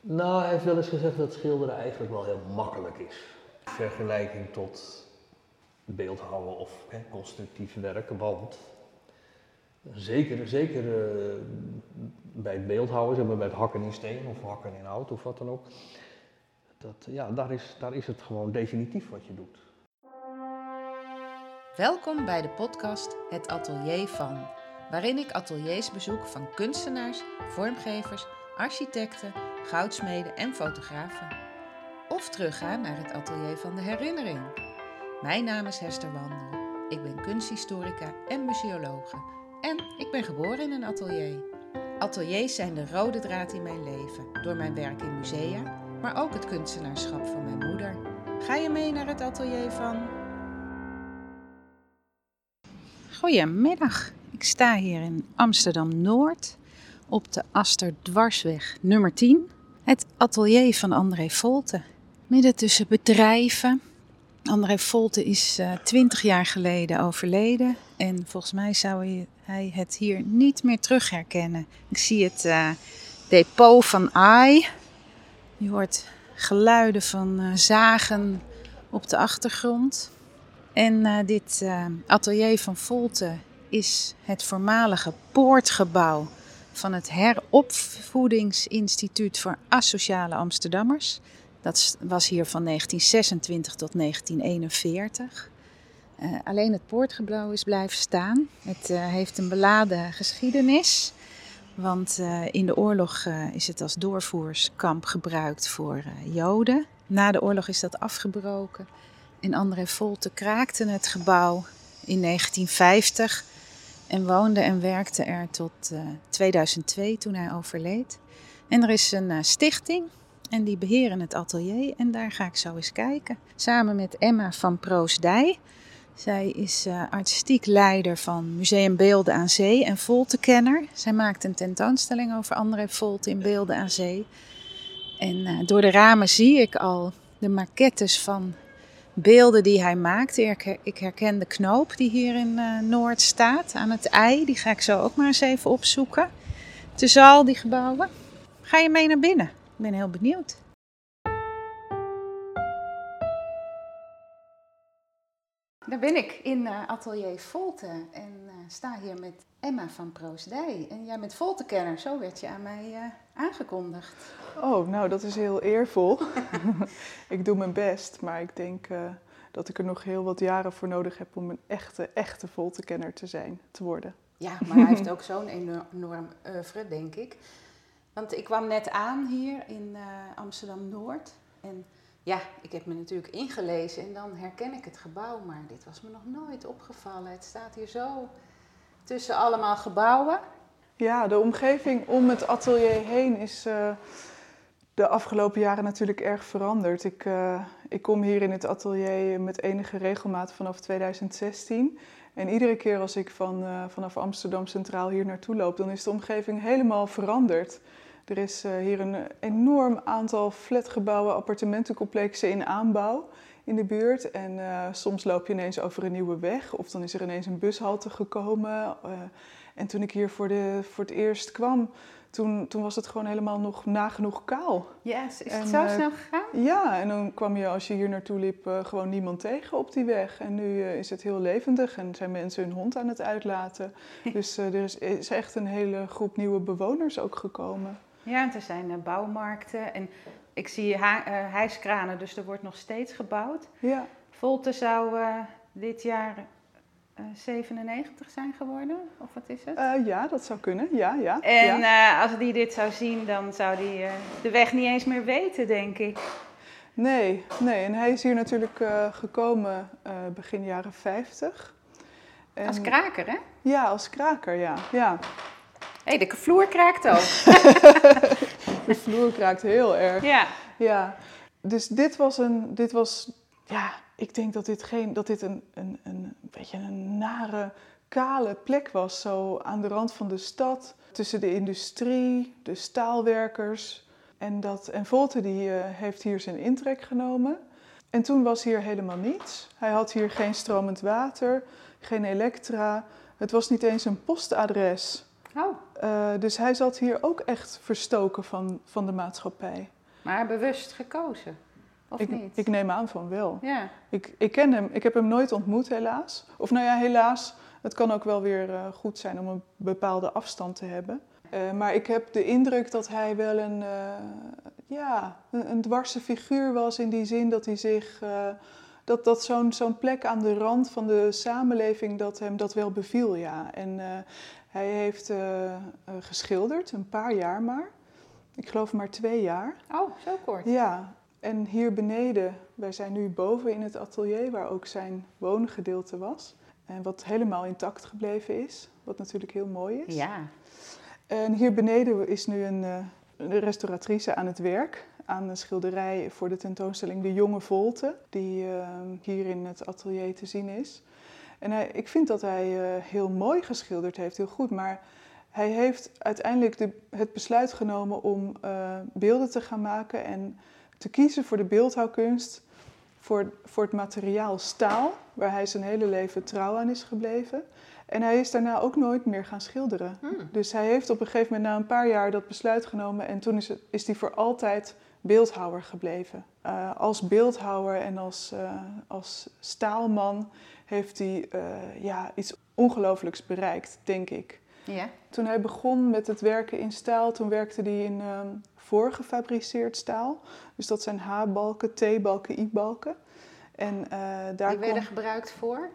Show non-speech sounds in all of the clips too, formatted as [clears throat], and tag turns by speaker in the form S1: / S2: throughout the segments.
S1: Nou, hij heeft wel eens gezegd dat schilderen eigenlijk wel heel makkelijk is. In vergelijking tot beeldhouwen of constructief werken, want zeker, zeker uh, bij het beeldhouwen, zeg maar bij het hakken in steen of hakken in hout of wat dan ook, dat, ja, daar, is, daar is het gewoon definitief wat je doet.
S2: Welkom bij de podcast Het Atelier van, waarin ik ateliers bezoek van kunstenaars, vormgevers, architecten, goudsmeden en fotografen. Of terugga naar het atelier van de herinnering. Mijn naam is Hester Wandel. Ik ben kunsthistorica en museologe. En ik ben geboren in een atelier. Ateliers zijn de rode draad in mijn leven, door mijn werk in musea, maar ook het kunstenaarschap van mijn moeder. Ga je mee naar het atelier van Goedemiddag. Ik sta hier in Amsterdam Noord op de Aster Dwarsweg nummer 10. Het atelier van André Volte. Midden tussen bedrijven. André Volte is uh, eh, 20 jaar geleden overleden en volgens mij zou hij het hier niet meer terug herkennen. Ik zie het uh, depot van AI. Je hoort geluiden van uh, zagen op de achtergrond. En dit atelier van Volte is het voormalige poortgebouw van het Heropvoedingsinstituut voor Asociale Amsterdammers. Dat was hier van 1926 tot 1941. Uh, eh, alleen het poortgebouw is blijven staan. Het heeft een beladen geschiedenis. Want in de oorlog is het als doorvoerskamp gebruikt voor Joden. Na de oorlog is dat afgebroken. En André Volte kraakte het gebouw in 1950 en woonde en werkte er tot 2002 eh, toen hij overleed. En er is een uh, stichting en die beheren het atelier en daar ga ik zo eens kijken. Samen met Emma van Proosdij. Zij is uh, artistiek leider van Museum Beelden aan Zee en Voltekenner. Zij maakt een tentoonstelling over André Volte in Beelden aan Zee. En door de ramen zie ik al de maquettes van beelden die hij maakte. Ik herken de knoop die hier in uh, Noord staat aan het ei. Die ga ik zo ook maar eens even opzoeken. Tussen al die gebouwen. Ga je mee naar binnen? Ik ben heel benieuwd. Daar ben ik in uh, Atelier Volte en uh, sta hier met Emma van Proosdij. En jij bent Voltekenner, zo werd je aan mij aangekondigd.
S3: Oh, nou dat is heel eervol. [laughs] ik doe mijn best, maar ik denk uh, dat ik er nog heel wat jaren voor nodig heb om een echte, echte voltekenner te zijn, te worden.
S2: Ja, maar hij heeft [laughs] ook zo'n enorm oeuvre, denk ik. Want ik kwam net aan hier in uh, Amsterdam-Noord. En ja, ik heb me natuurlijk ingelezen en dan herken ik het gebouw. Maar dit was me nog nooit opgevallen. Het staat hier zo tussen allemaal gebouwen.
S3: Ja, de omgeving om het atelier heen is uh, de afgelopen jaren natuurlijk erg veranderd. Ik, uh, ik kom hier in het atelier met enige regelmaat vanaf 2016. En iedere keer als ik van, uh, vanaf Amsterdam Centraal hier naartoe loop, dan is de omgeving helemaal veranderd. Er is hier een enorm aantal flatgebouwen, appartementencomplexen in aanbouw in de buurt. En soms loop je ineens over een nieuwe weg of dan is er ineens een bushalte gekomen. En toen ik hier voor, de, voor het eerst kwam, toen, toen was het gewoon helemaal nog nagenoeg kaal.
S2: Ja, yes, is het zo uh, snel gegaan?
S3: Ja, en dan kwam je als je hier naartoe liep uh, gewoon niemand tegen op die weg. En nu uh, is het heel levendig en zijn mensen hun hond aan het uitlaten. [laughs] dus er is, is, echt een hele groep nieuwe bewoners ook gekomen.
S2: Ja, en er zijn bouwmarkten en ik zie hijskranen, dus er wordt nog steeds gebouwd. Ja. Volte zou dit jaar 97 eh, zijn geworden? Of wat is het?
S3: Uh, ja, dat zou kunnen. Ja, ja.
S2: En
S3: ja.
S2: Uh, als die dit zou zien, dan zou uh, de weg niet eens meer weten, denk ik.
S3: Nee, nee. En hij is hier natuurlijk gekomen begin jaren 50.
S2: En... Als kraker, hè?
S3: Ja, als kraker, ja. ja.
S2: Hé, hey, de vloer kraakt ook. [laughs]
S3: de vloer kraakt heel erg.
S2: Ja.
S3: Ja. Dus dit was een, dit was, ja, ik denk dat dit, geen, dat dit een, een, een, beetje een nare, kale plek was. Zo aan de rand van de stad, tussen de industrie, de staalwerkers. En, dat, en Volte die, uh, heeft hier zijn intrek genomen. En toen was hier helemaal niets. Hij had hier geen stromend water, geen elektra. Het was niet eens een postadres.
S2: Oh.
S3: Eh, dus hij zat hier ook echt verstoken van, van de maatschappij.
S2: Maar bewust gekozen, of
S3: ik,
S2: niet?
S3: ik neem aan van wel.
S2: Ja,
S3: Ik, ik ken hem, ik heb hem nooit ontmoet helaas. Of nou ja, helaas, het kan ook wel weer eh, goed zijn om een bepaalde afstand te hebben. Eh, maar ik heb de indruk dat hij wel een, eh, ja, een, een dwarse figuur was in die zin dat hij zich... dat dat zo'n zo'n plek aan de rand van de samenleving dat hem dat wel beviel, ja. En hij heeft geschilderd, een paar jaar maar. Ik geloof maar twee jaar.
S2: oh, zo kort.
S3: Ja, en hier beneden, wij zijn nu boven in het atelier waar ook zijn woongedeelte was. En wat helemaal intact gebleven is, wat natuurlijk heel mooi is.
S2: Ja,
S3: En hier beneden is nu een, eh, een restauratrice aan het werk aan een schilderij voor de tentoonstelling De Jonge Volte, die eh, hier in het atelier te zien is. En hij, ik vind dat hij eh, heel mooi geschilderd heeft, heel goed, maar hij heeft uiteindelijk de, het besluit genomen om beelden te gaan maken en te kiezen voor de beeldhouwkunst, voor, voor het materiaal staal, waar hij zijn hele leven trouw aan is gebleven. En hij is daarna ook nooit meer gaan schilderen.
S2: Hmm.
S3: Dus hij heeft op een gegeven moment na een paar jaar dat besluit genomen en toen is, het, is hij voor altijd beeldhouwer gebleven. Eh, als beeldhouwer en als, eh, als staalman heeft hij eh, ja, iets ongelooflijks bereikt, denk ik.
S2: Ja.
S3: Toen hij begon met het werken in staal, toen werkte hij in ehm, voorgefabriceerd staal. Dus dat zijn H-balken, T-balken, I-balken. En eh, daar
S2: Die werden
S3: kon-
S2: gebruikt voor?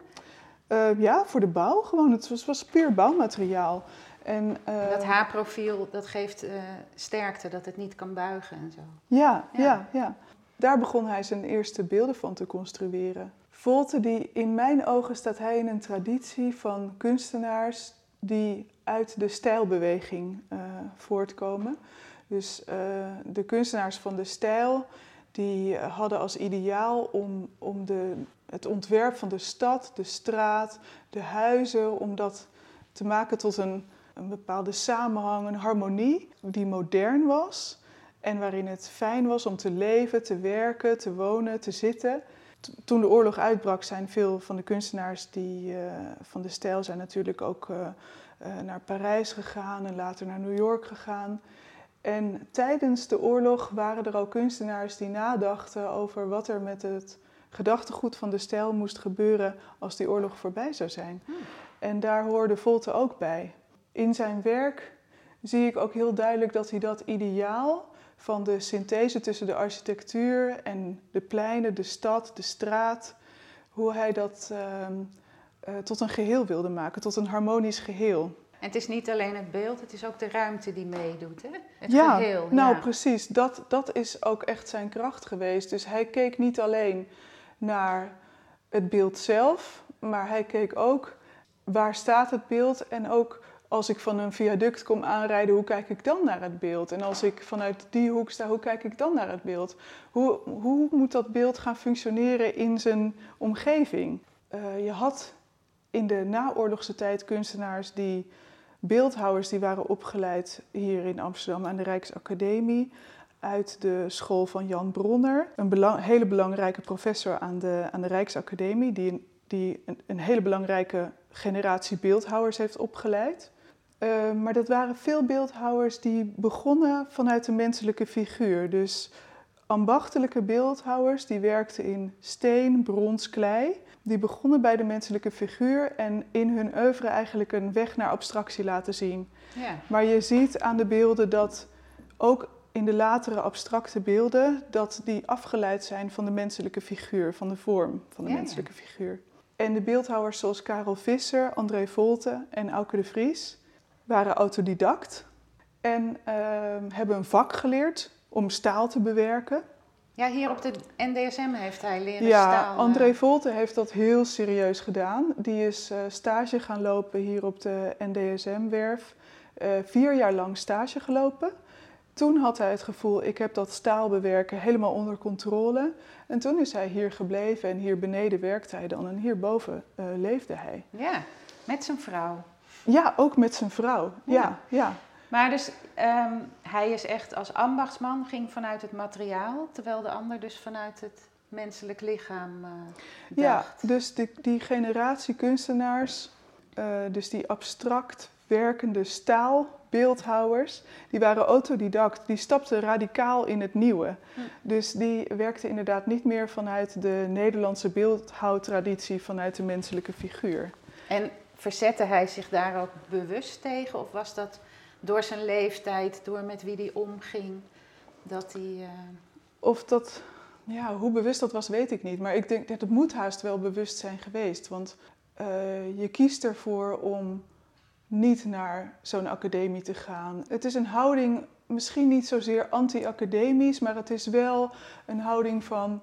S3: eh, ja, voor de bouw gewoon. Het was, was puur bouwmateriaal. En,
S2: Dat H-profiel, dat geeft eh, sterkte, dat het niet kan buigen en zo.
S3: Ja,
S2: Ja.
S3: ja. Ja, Daar begon hij zijn eerste beelden van te construeren. Volte, die, in mijn ogen staat hij in een traditie van kunstenaars die uit de stijlbeweging eh, voortkomen. Dus eh, de kunstenaars van de stijl, die eh, hadden als ideaal om, om de, het ontwerp van de stad, de straat, de huizen, om dat te maken tot een, een bepaalde samenhang, een harmonie die modern was. En waarin het fijn was om te leven, te werken, te wonen, te zitten. Toen de oorlog uitbrak zijn veel van de kunstenaars die, eh, van de stijl zijn natuurlijk ook eh, eh, naar Parijs gegaan en later naar New York gegaan. En tijdens de oorlog waren er ook kunstenaars die nadachten over wat er met het gedachtegoed van de stijl moest gebeuren als die oorlog voorbij zou zijn.
S2: Hmm.
S3: En daar hoorde Volte ook bij. In zijn werk zie ik ook heel duidelijk dat hij dat ideaal van de synthese tussen de architectuur en de pleinen, de stad, de straat, hoe hij dat ehm, eh, tot een geheel wilde maken, tot een harmonisch geheel.
S2: En het is niet alleen het beeld, het is ook de ruimte die meedoet, hè? Het
S3: ja,
S2: geheel.
S3: nou
S2: ja.
S3: precies. Dat, dat is ook echt zijn kracht geweest. Dus hij keek niet alleen naar het beeld zelf, maar hij keek ook waar staat het beeld en ook als ik van een viaduct kom aanrijden, hoe kijk ik dan naar het beeld? En als ik vanuit die hoek sta, hoe kijk ik dan naar het beeld? Hoe, hoe moet dat beeld gaan functioneren in zijn omgeving? Eh, je had in de naoorlogse tijd kunstenaars die beeldhouwers die waren opgeleid hier in Amsterdam aan de Rijksacademie uit de school van Jan Bronner, een hele belangrijke professor aan de, aan de Rijksacademie, die, die een, een hele belangrijke generatie beeldhouwers heeft opgeleid. Eh, maar dat waren veel beeldhouwers die begonnen vanuit de menselijke figuur. Dus ambachtelijke beeldhouwers die werkten in steen, brons, klei. Die begonnen bij de menselijke figuur en in hun oeuvre eigenlijk een weg naar abstractie laten zien.
S2: Ja.
S3: Maar je ziet aan de beelden dat ook in de latere abstracte beelden, dat die afgeleid zijn van de menselijke figuur, van de vorm van de
S2: Ja, ja.
S3: menselijke figuur. En de beeldhouwers zoals Karel Visser, André Volte en Auke de Vries waren autodidact en ehm, hebben een vak geleerd om staal te bewerken.
S2: ja, hier op de NDSM heeft hij leren
S3: Ja,
S2: staal. eh,
S3: André Volte heeft dat heel serieus gedaan. Die is eh, stage gaan lopen hier op de NDSM-werf. Eh, vier jaar lang stage gelopen. Toen had hij het gevoel, ik heb dat staal bewerken helemaal onder controle. En toen is hij hier gebleven en hier beneden werkte hij dan en hierboven eh leefde hij.
S2: Ja, met zijn vrouw.
S3: Ja, ook met zijn vrouw.
S2: Ja.
S3: Ja, ja.
S2: Maar dus ehm, hij is echt als ambachtsman, ging vanuit het materiaal, terwijl de ander dus vanuit het menselijk lichaam eh
S3: Ja,
S2: dacht.
S3: dus die, die generatie kunstenaars, eh, dus die abstract werkende staalbeeldhouwers. Die waren autodidact, die stapten radicaal in het nieuwe.
S2: Hm.
S3: Dus die werkten inderdaad niet meer vanuit de Nederlandse beeldhouwtraditie, vanuit de menselijke figuur.
S2: En verzette hij zich daar ook bewust tegen? Of was dat door zijn leeftijd, door met wie hij omging, dat hij... eh,
S3: Of dat, ja, hoe bewust dat was, weet ik niet. Maar ik denk dat het moet haast wel bewust zijn geweest. Want eh, je kiest ervoor om niet naar zo'n academie te gaan. Het is een houding, misschien niet zozeer anti-academisch, maar het is wel een houding van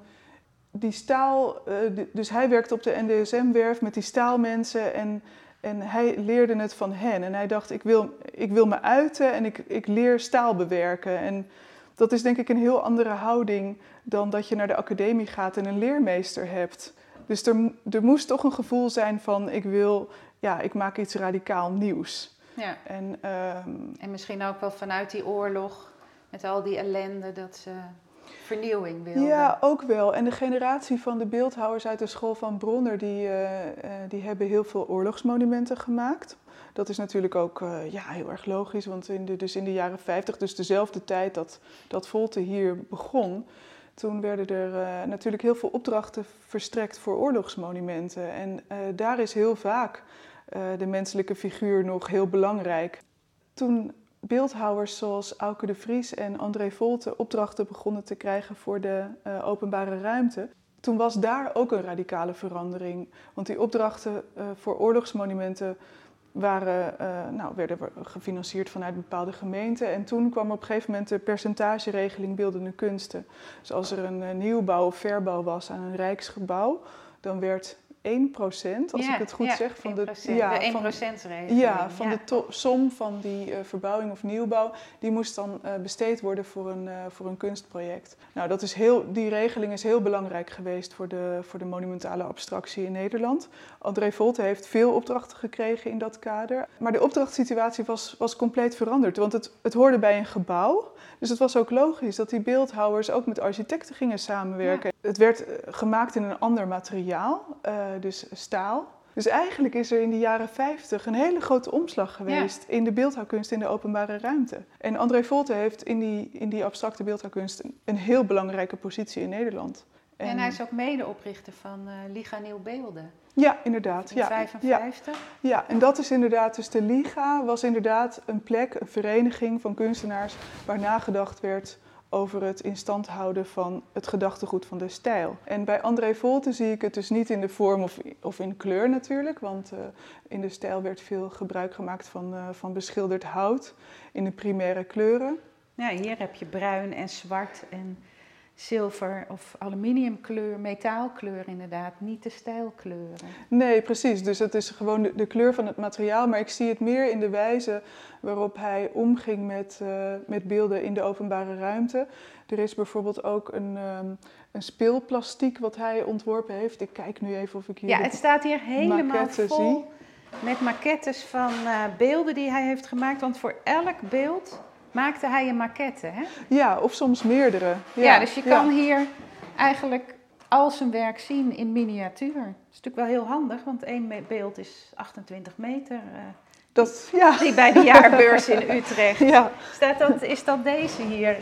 S3: die staal. eh, dus hij werkte op de NDSM-werf met die staalmensen en, en hij leerde het van hen. En hij dacht, ik wil, ik wil me uiten en ik, ik leer staal bewerken. En dat is denk ik een heel andere houding dan dat je naar de academie gaat en een leermeester hebt. Dus er, er moest toch een gevoel zijn van ik wil, ja, ik maak iets radicaal nieuws.
S2: ja.
S3: En ehm,
S2: En misschien ook wel vanuit die oorlog, met al die ellende, dat ze vernieuwing wilden.
S3: ja, ook wel. En de generatie van de beeldhouwers uit de school van Bronner, die, eh, eh, die hebben heel veel oorlogsmonumenten gemaakt. Dat is natuurlijk ook eh, ja, heel erg logisch, want in de, dus in de jaren 50, dus dezelfde tijd dat, dat Volte hier begon, toen werden er natuurlijk heel veel opdrachten verstrekt voor oorlogsmonumenten. En daar is heel vaak de menselijke figuur nog heel belangrijk. Toen beeldhouwers zoals Auke de Vries en André Volte opdrachten begonnen te krijgen voor de eh, openbare ruimte, toen was daar ook een radicale verandering. Want die opdrachten eh, voor oorlogsmonumenten waren, eh, nou, werden gefinancierd vanuit bepaalde gemeenten. En toen kwam op een gegeven moment de percentageregeling beeldende kunsten. Dus als er een nieuwbouw of verbouw was aan een rijksgebouw, dan werd 1%, als
S2: Ja,
S3: ik het goed
S2: ja,
S3: zeg, van
S2: 1%,
S3: de,
S2: de 1%
S3: van,
S2: regeling.
S3: ja, van de to- som van die eh, verbouwing of nieuwbouw, die moest dan eh, besteed worden voor een, eh, voor een kunstproject. Nou, dat is heel, die regeling is heel belangrijk geweest voor de, voor de monumentale abstractie in Nederland. André Volte heeft veel opdrachten gekregen in dat kader. Maar de opdrachtssituatie was, was compleet veranderd, want het, het hoorde bij een gebouw. Dus het was ook logisch dat die beeldhouwers ook met architecten gingen samenwerken. Het werd eh, gemaakt in een ander materiaal, eh, dus staal. Dus eigenlijk is er in de jaren 50 een hele grote omslag geweest in de beeldhouwkunst in de openbare ruimte. En André Volte heeft in die, in die abstracte beeldhouwkunst een, een heel belangrijke positie in Nederland.
S2: En, hij is ook medeoprichter van eh, Liga Nieuw Beelden
S3: Ja, inderdaad.
S2: in
S3: Ja, ja,
S2: 55.
S3: ja, en dat is inderdaad, dus de Liga was inderdaad een plek, een vereniging van kunstenaars waar nagedacht werd over het in stand houden van het gedachtegoed van de stijl. En bij André Volte zie ik het dus niet in de vorm of, of in kleur natuurlijk, want eh, in de stijl werd veel gebruik gemaakt van, eh, van beschilderd hout in de primaire kleuren.
S2: Ja, hier heb je bruin en zwart en zilver of aluminiumkleur, metaalkleur inderdaad, niet de stijlkleuren.
S3: Nee, precies. Dus het is gewoon de, de kleur van het materiaal. Maar ik zie het meer in de wijze waarop hij omging met, eh, met beelden in de openbare ruimte. Er is bijvoorbeeld ook een, ehm, een speelplastiek wat hij ontworpen heeft. Ik kijk nu even of ik hier...
S2: Ja, het staat hier helemaal vol
S3: zie.
S2: met maquettes van eh, beelden die hij heeft gemaakt. Want voor elk beeld maakte hij een maquette. Hè?
S3: ja of soms meerdere.
S2: Ja, dus je
S3: ja.
S2: kan hier eigenlijk al zijn werk zien in miniatuur. Dat is natuurlijk wel heel handig, want één beeld is 28 meter. eh,
S3: Dat, ja.
S2: die bij de jaarbeurs in [laughs] Utrecht.
S3: ja.
S2: Staat dat, is dat deze hier?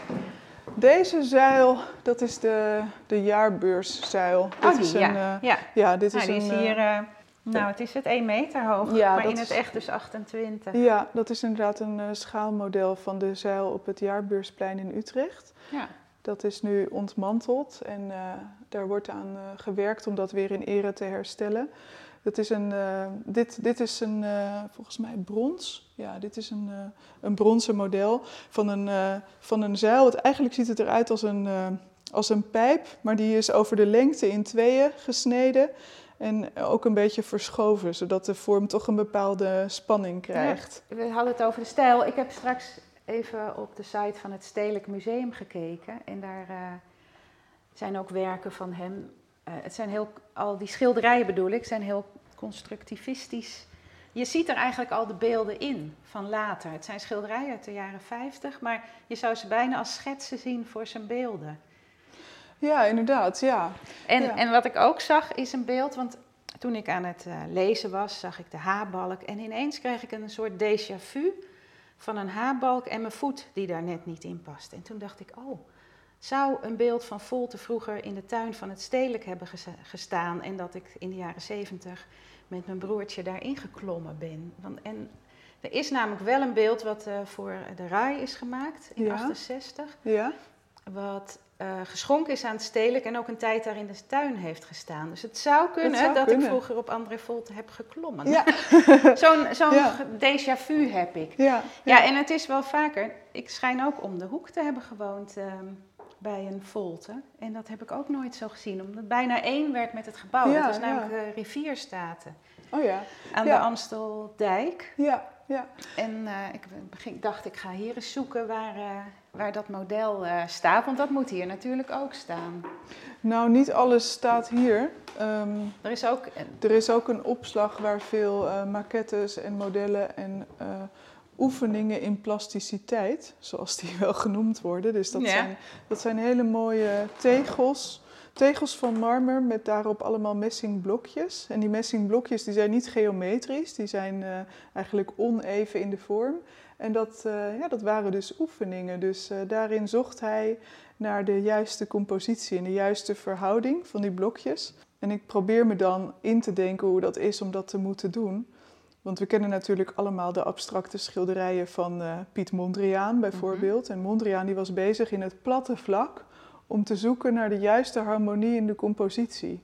S3: Deze zuil, dat is de, de jaarbeurszuil.
S2: Oh,
S3: Dit is
S2: die,
S3: een,
S2: ja.
S3: eh,
S2: ja.
S3: ja, dit
S2: Nou,
S3: is
S2: die
S3: een...
S2: is hier, eh, nou het is het 1 meter hoog,
S3: Ja,
S2: maar in het
S3: is-
S2: echt dus 28.
S3: Ja, dat is inderdaad een eh, schaalmodel van de zuil op het Jaarbeursplein in Utrecht.
S2: Ja.
S3: Dat is nu ontmanteld en eh, daar wordt aan eh, gewerkt om dat weer in ere te herstellen. Dat is een, dit, dit is een, volgens mij brons. Ja, dit is een, een bronzen model van een, van een zuil. Het, eigenlijk ziet het eruit als een, als een pijp, maar die is over de lengte in tweeën gesneden. En ook een beetje verschoven, zodat de vorm toch een bepaalde spanning krijgt.
S2: We hadden het over de stijl. Ik heb straks even op de site van het Stedelijk Museum gekeken. En daar eh, zijn ook werken van hem. Eh, het zijn heel, al die schilderijen bedoel ik, zijn heel constructivistisch. Je ziet er eigenlijk al de beelden in van later. Het zijn schilderijen uit de jaren 50, maar je zou ze bijna als schetsen zien voor zijn beelden.
S3: Ja, inderdaad, ja.
S2: En,
S3: Ja.
S2: en wat ik ook zag is een beeld, want toen ik aan het uh, lezen was, zag ik de H-balk en ineens kreeg ik een soort déjà vu van een H-balk en mijn voet die daar net niet in past. En toen dacht ik, oh, zou een beeld van Volte vroeger in de tuin van het stedelijk hebben gestaan en dat ik in de jaren zeventig met mijn broertje daarin geklommen ben. Want, en er is namelijk wel een beeld wat uh, voor de RAI is gemaakt in 1968. Ja. Wat uh, geschonken is aan het stedelijk en ook een tijd daar in de tuin heeft gestaan. Dus het zou kunnen dat ik vroeger op André Volte heb geklommen. Ja. [laughs] Zo'n ja. déjà vu heb ik. Ja, ja. en het is wel vaker. Ik schijn ook om de hoek te hebben gewoond. Uh, bij een volte. En dat heb ik ook nooit zo gezien, omdat het bijna één werd met het gebouw. Ja, dat is namelijk ja. rivierstaten. Oh ja. Aan de Amsteldijk. Ja, ja. En uh, ik dacht, ik ga hier eens zoeken waar, waar dat model uh, staat, want dat moet hier natuurlijk ook staan.
S3: Nou, niet alles staat hier.
S2: Um, er, is ook,
S3: er is ook een opslag waar veel maquettes en modellen en oefeningen in plasticiteit, zoals die [laughs] wel genoemd worden. Dus dat, zijn, dat zijn hele mooie tegels. Tegels van marmer met daarop allemaal messingblokjes. En die messingblokjes die zijn niet geometrisch, die zijn uh, eigenlijk oneven in de vorm. En dat, uh, ja, dat waren dus oefeningen. Dus uh, daarin zocht hij naar de juiste compositie en de juiste verhouding van die blokjes. En ik probeer me dan in te denken hoe dat is om dat te moeten doen. Want we kennen natuurlijk allemaal de abstracte schilderijen van uh, Piet Mondriaan bijvoorbeeld. Mhm. En Mondriaan die was bezig in het platte vlak om te zoeken naar de juiste harmonie in de compositie.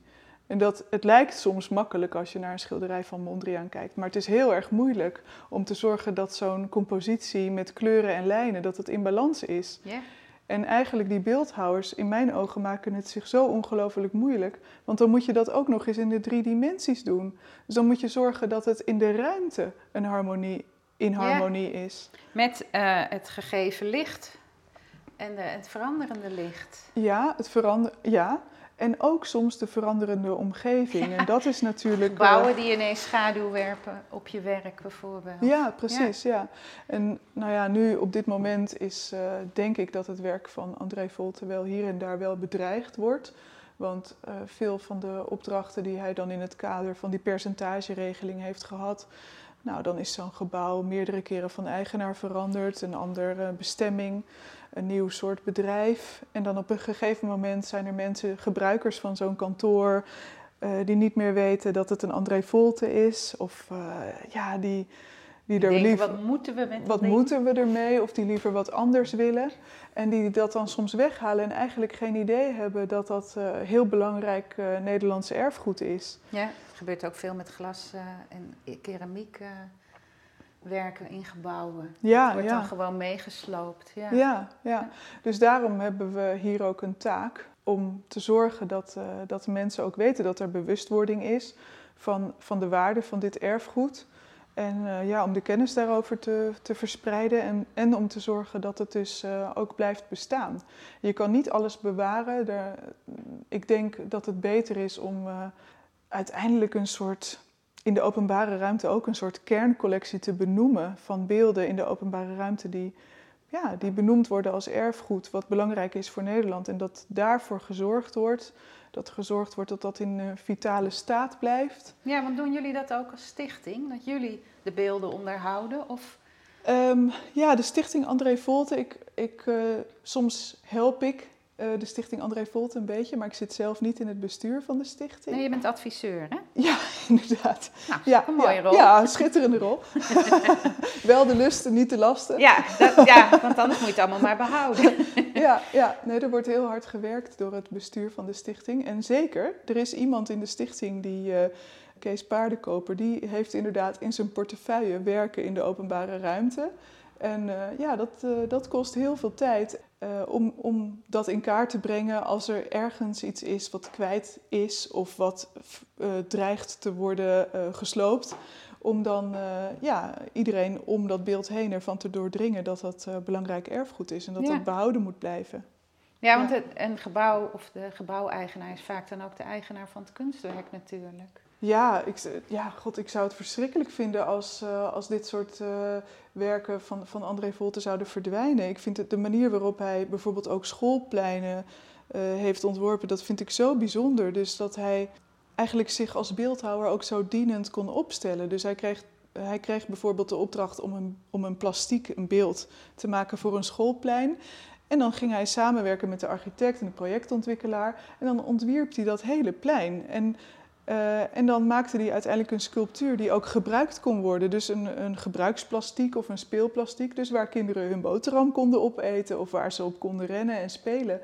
S3: En dat, het lijkt soms makkelijk als je naar een schilderij van Mondriaan kijkt, maar het is heel erg moeilijk om te zorgen dat zo'n compositie met kleuren en lijnen, dat het in balans is. Yeah. En eigenlijk die beeldhouwers, in mijn ogen, maken het zich zo ongelooflijk moeilijk. Want dan moet je dat ook nog eens in de drie dimensies doen. Dus dan moet je zorgen dat het in de ruimte een harmonie, in harmonie is.
S2: Met uh, het gegeven licht en de, het veranderende licht.
S3: Ja, het verander, ja. En ook soms de veranderende omgeving. En dat is natuurlijk. [laughs]
S2: Bouwen die ineens schaduw werpen op je werk bijvoorbeeld.
S3: Ja, precies. Ja. En nou ja, nu op dit moment is uh, denk ik dat het werk van André Volte wel hier en daar wel bedreigd wordt. Want uh, veel van de opdrachten die hij dan in het kader van die percentageregeling heeft gehad. Nou, dan is zo'n gebouw meerdere keren van eigenaar veranderd, een andere bestemming een nieuw soort bedrijf. En dan op een gegeven moment zijn er mensen, gebruikers van zo'n kantoor, uh, die niet meer weten dat het een André Volte is. Of uh, ja, die,
S2: die er liever. Wat moeten we met
S3: Wat moeten we ermee? Of die liever wat anders willen. En die dat dan soms weghalen en eigenlijk geen idee hebben dat dat uh, heel belangrijk Nederlandse erfgoed is.
S2: Ja, het gebeurt ook veel met glas en keramiek werken in gebouwen. Ja, het wordt dan gewoon meegesloopt. Ja.
S3: Ja, ja. dus daarom hebben we hier ook een taak om te zorgen dat, uh, dat mensen ook weten dat er bewustwording is van, van de waarde van dit erfgoed. En uh, ja, om de kennis daarover te, te verspreiden en, en om te zorgen dat het dus uh, ook blijft bestaan. Je kan niet alles bewaren. Er, ik denk dat het beter is om uiteindelijk een soort in de openbare ruimte ook een soort kerncollectie te benoemen van beelden in de openbare ruimte die, ja, die benoemd worden als erfgoed, wat belangrijk is voor Nederland. En dat daarvoor gezorgd wordt, dat gezorgd wordt dat dat in een vitale staat blijft.
S2: Ja, want doen jullie dat ook als stichting? Dat jullie de beelden onderhouden? Of...
S3: Um, ja, de stichting André Volte, ik, ik, uh, soms help ik de stichting André Volt een beetje, maar ik zit zelf niet in het bestuur van de stichting.
S2: Nee, je bent adviseur, hè?
S3: Ja, [laughs] inderdaad.
S2: Nou, ja, een mooie
S3: ja,
S2: rol.
S3: Ja, een schitterende rol. [laughs] Wel de lusten, niet de lasten.
S2: Ja, dat, ja, want anders moet je het allemaal maar behouden. [laughs]
S3: ja, ja, nee, er wordt heel hard gewerkt door het bestuur van de stichting. En zeker, er is iemand in de stichting die... Uh, Kees Paardenkoper, die heeft inderdaad in zijn portefeuille werken in de openbare ruimte. En uh, ja, dat, uh, dat kost heel veel tijd uh, om, om dat in kaart te brengen als er ergens iets is wat kwijt is of wat dreigt te worden gesloopt. Om dan ja, iedereen om dat beeld heen ervan te doordringen dat dat belangrijk erfgoed is en dat dat behouden moet blijven.
S2: Ja, want het, een gebouw of de gebouweigenaar is vaak dan ook de eigenaar van het kunstwerk natuurlijk.
S3: Ja, ik, ja, god, ik zou het verschrikkelijk vinden als, uh, als dit soort uh, werken van, van André Volte zouden verdwijnen. Ik vind het, de manier waarop hij bijvoorbeeld ook schoolpleinen uh, heeft ontworpen, dat vind ik zo bijzonder. Dus dat hij eigenlijk zich als beeldhouwer ook zo dienend kon opstellen. Dus hij kreeg, hij kreeg bijvoorbeeld de opdracht om een, om een plastiek, een beeld, te maken voor een schoolplein. En dan ging hij samenwerken met de architect en de projectontwikkelaar. En dan ontwierp hij dat hele plein. En, uh, en dan maakte hij uiteindelijk een sculptuur die ook gebruikt kon worden. Dus een, een gebruiksplastiek of een speelplastiek. Dus waar kinderen hun boterham konden opeten of waar ze op konden rennen en spelen.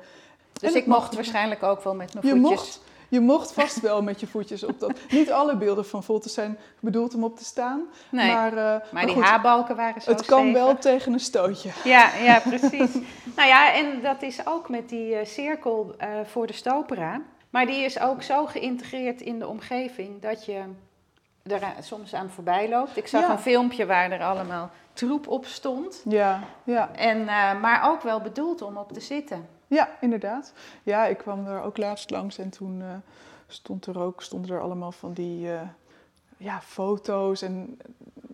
S2: Dus
S3: En
S2: ik mocht waarschijnlijk ook wel met mijn
S3: je
S2: voetjes.
S3: mocht, je mocht vast wel met je voetjes op dat. [laughs] Niet alle beelden van Volte zijn bedoeld om op te staan.
S2: Nee, maar,
S3: maar, eh,
S2: die
S3: goed,
S2: haarbalken waren zo
S3: het kan
S2: stevig.
S3: wel tegen een stootje.
S2: Ja, ja, [laughs] precies. nou ja, en dat is ook met die eh, cirkel eh, voor de stopera. Maar die is ook zo geïntegreerd in de omgeving dat je er a- soms aan voorbij loopt. Ik zag
S3: Ja.
S2: een filmpje waar er allemaal troep op stond.
S3: Ja, ja.
S2: En, eh, maar ook wel bedoeld om op te zitten.
S3: Ja, inderdaad. Ja, ik kwam er ook laatst langs en toen eh, stond er ook, stonden er allemaal van die eh, ja, foto's. En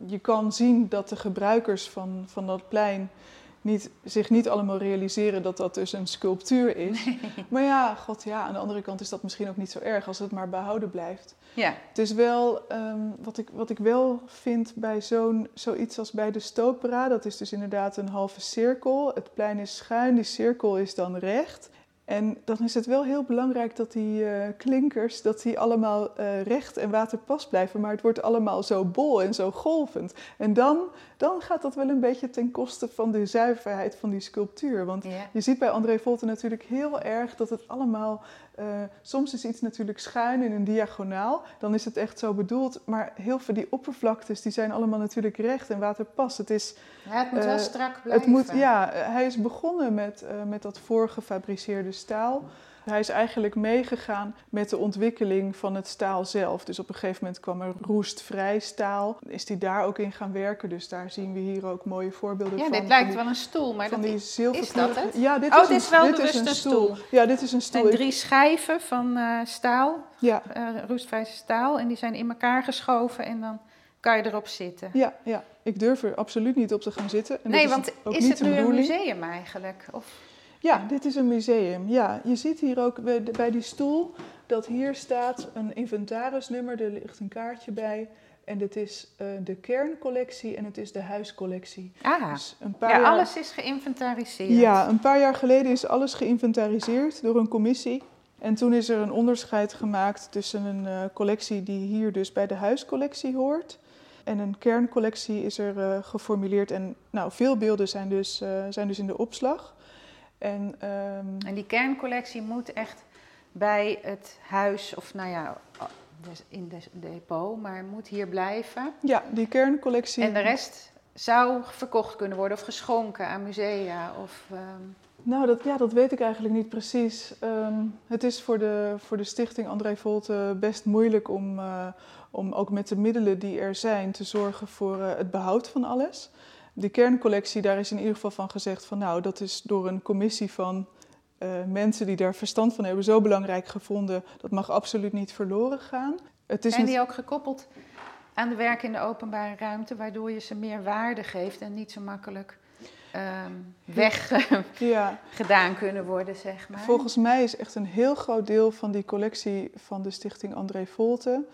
S3: je kan zien dat de gebruikers van, van dat plein niet, zich niet allemaal realiseren dat dat dus een sculptuur is. Maar ja, god ja, aan de andere kant is dat misschien ook niet zo erg als het maar behouden blijft.
S2: Ja,
S3: Het is wel, ehm, wat, ik, wat ik wel vind bij zo'n, zoiets als bij de Stopera, dat is dus inderdaad een halve cirkel. Het plein is schuin, die cirkel is dan recht. En dan is het wel heel belangrijk dat die eh, klinkers, dat die allemaal eh, recht en waterpas blijven. Maar het wordt allemaal zo bol en zo golvend. En dan, dan gaat dat wel een beetje ten koste van de zuiverheid van die sculptuur. Want
S2: ja.
S3: je ziet bij André Volte natuurlijk heel erg dat het allemaal. Eh, soms is iets natuurlijk schuin in een diagonaal. Dan is het echt zo bedoeld. Maar heel veel die oppervlaktes die zijn allemaal natuurlijk recht en waterpas. Het, is,
S2: Ja, het moet wel
S3: Eh,
S2: strak blijven.
S3: het moet, ja, eh, hij is begonnen met, met dat voorgefabriceerde staal. Hij is eigenlijk meegegaan met de ontwikkeling van het staal zelf. Dus op een gegeven moment kwam er roestvrij staal. Is hij daar ook in gaan werken. Dus daar zien we hier ook mooie voorbeelden
S2: Ja,
S3: van.
S2: dit
S3: van
S2: lijkt
S3: die-
S2: wel een stoel, maar
S3: van
S2: dat
S3: die
S2: is... is dat het?
S3: Ja, dit
S2: Oh,
S3: is,
S2: dit
S3: een,
S2: is wel
S3: dit
S2: bewust
S3: is een stoel.
S2: stoel.
S3: Ja, dit is een stoel. Ik-
S2: drie schijven van eh, staal,
S3: Ja,
S2: eh roestvrij staal. En die zijn in elkaar geschoven en dan kan je erop zitten.
S3: ja, ja, ik durf er absoluut niet op te gaan zitten. En
S2: nee, want
S3: ook
S2: is het nu een museum eigenlijk? Of...
S3: Ja, dit is een museum. Ja, je ziet hier ook bij, die stoel dat hier staat een inventarisnummer. Er ligt een kaartje bij. En dit is eh, de kerncollectie en het is de huiscollectie.
S2: Ah,
S3: Dus een paar
S2: ja,
S3: jaar...
S2: alles is geïnventariseerd.
S3: Ja, een paar jaar geleden is alles geïnventariseerd door een commissie. En toen is er een onderscheid gemaakt tussen een eh, collectie die hier dus bij de huiscollectie hoort. En een kerncollectie is er eh, geformuleerd. En nou, veel beelden zijn dus, zijn dus in de opslag. En ehm,
S2: En die kerncollectie moet echt bij het huis, of nou ja, dus in de depot, maar moet hier blijven.
S3: ja, die kerncollectie.
S2: En de rest zou verkocht kunnen worden of geschonken aan musea. Of, ehm,
S3: Nou, dat, ja, dat weet ik eigenlijk niet precies. Ehm, het is voor de, voor de stichting André Volte best moeilijk om, eh, om ook met de middelen die er zijn te zorgen voor eh, het behoud van alles. De kerncollectie, daar is in ieder geval van gezegd van nou, dat is door een commissie van eh, mensen die daar verstand van hebben zo belangrijk gevonden. Dat mag absoluut niet verloren gaan. Het is
S2: zijn die ook gekoppeld aan de werken in de openbare ruimte, waardoor je ze meer waarde geeft en niet zo makkelijk ehm weggedaan
S3: ja,
S2: kunnen worden, zeg maar.
S3: Volgens mij is echt een heel groot deel van die collectie van de stichting André Volte...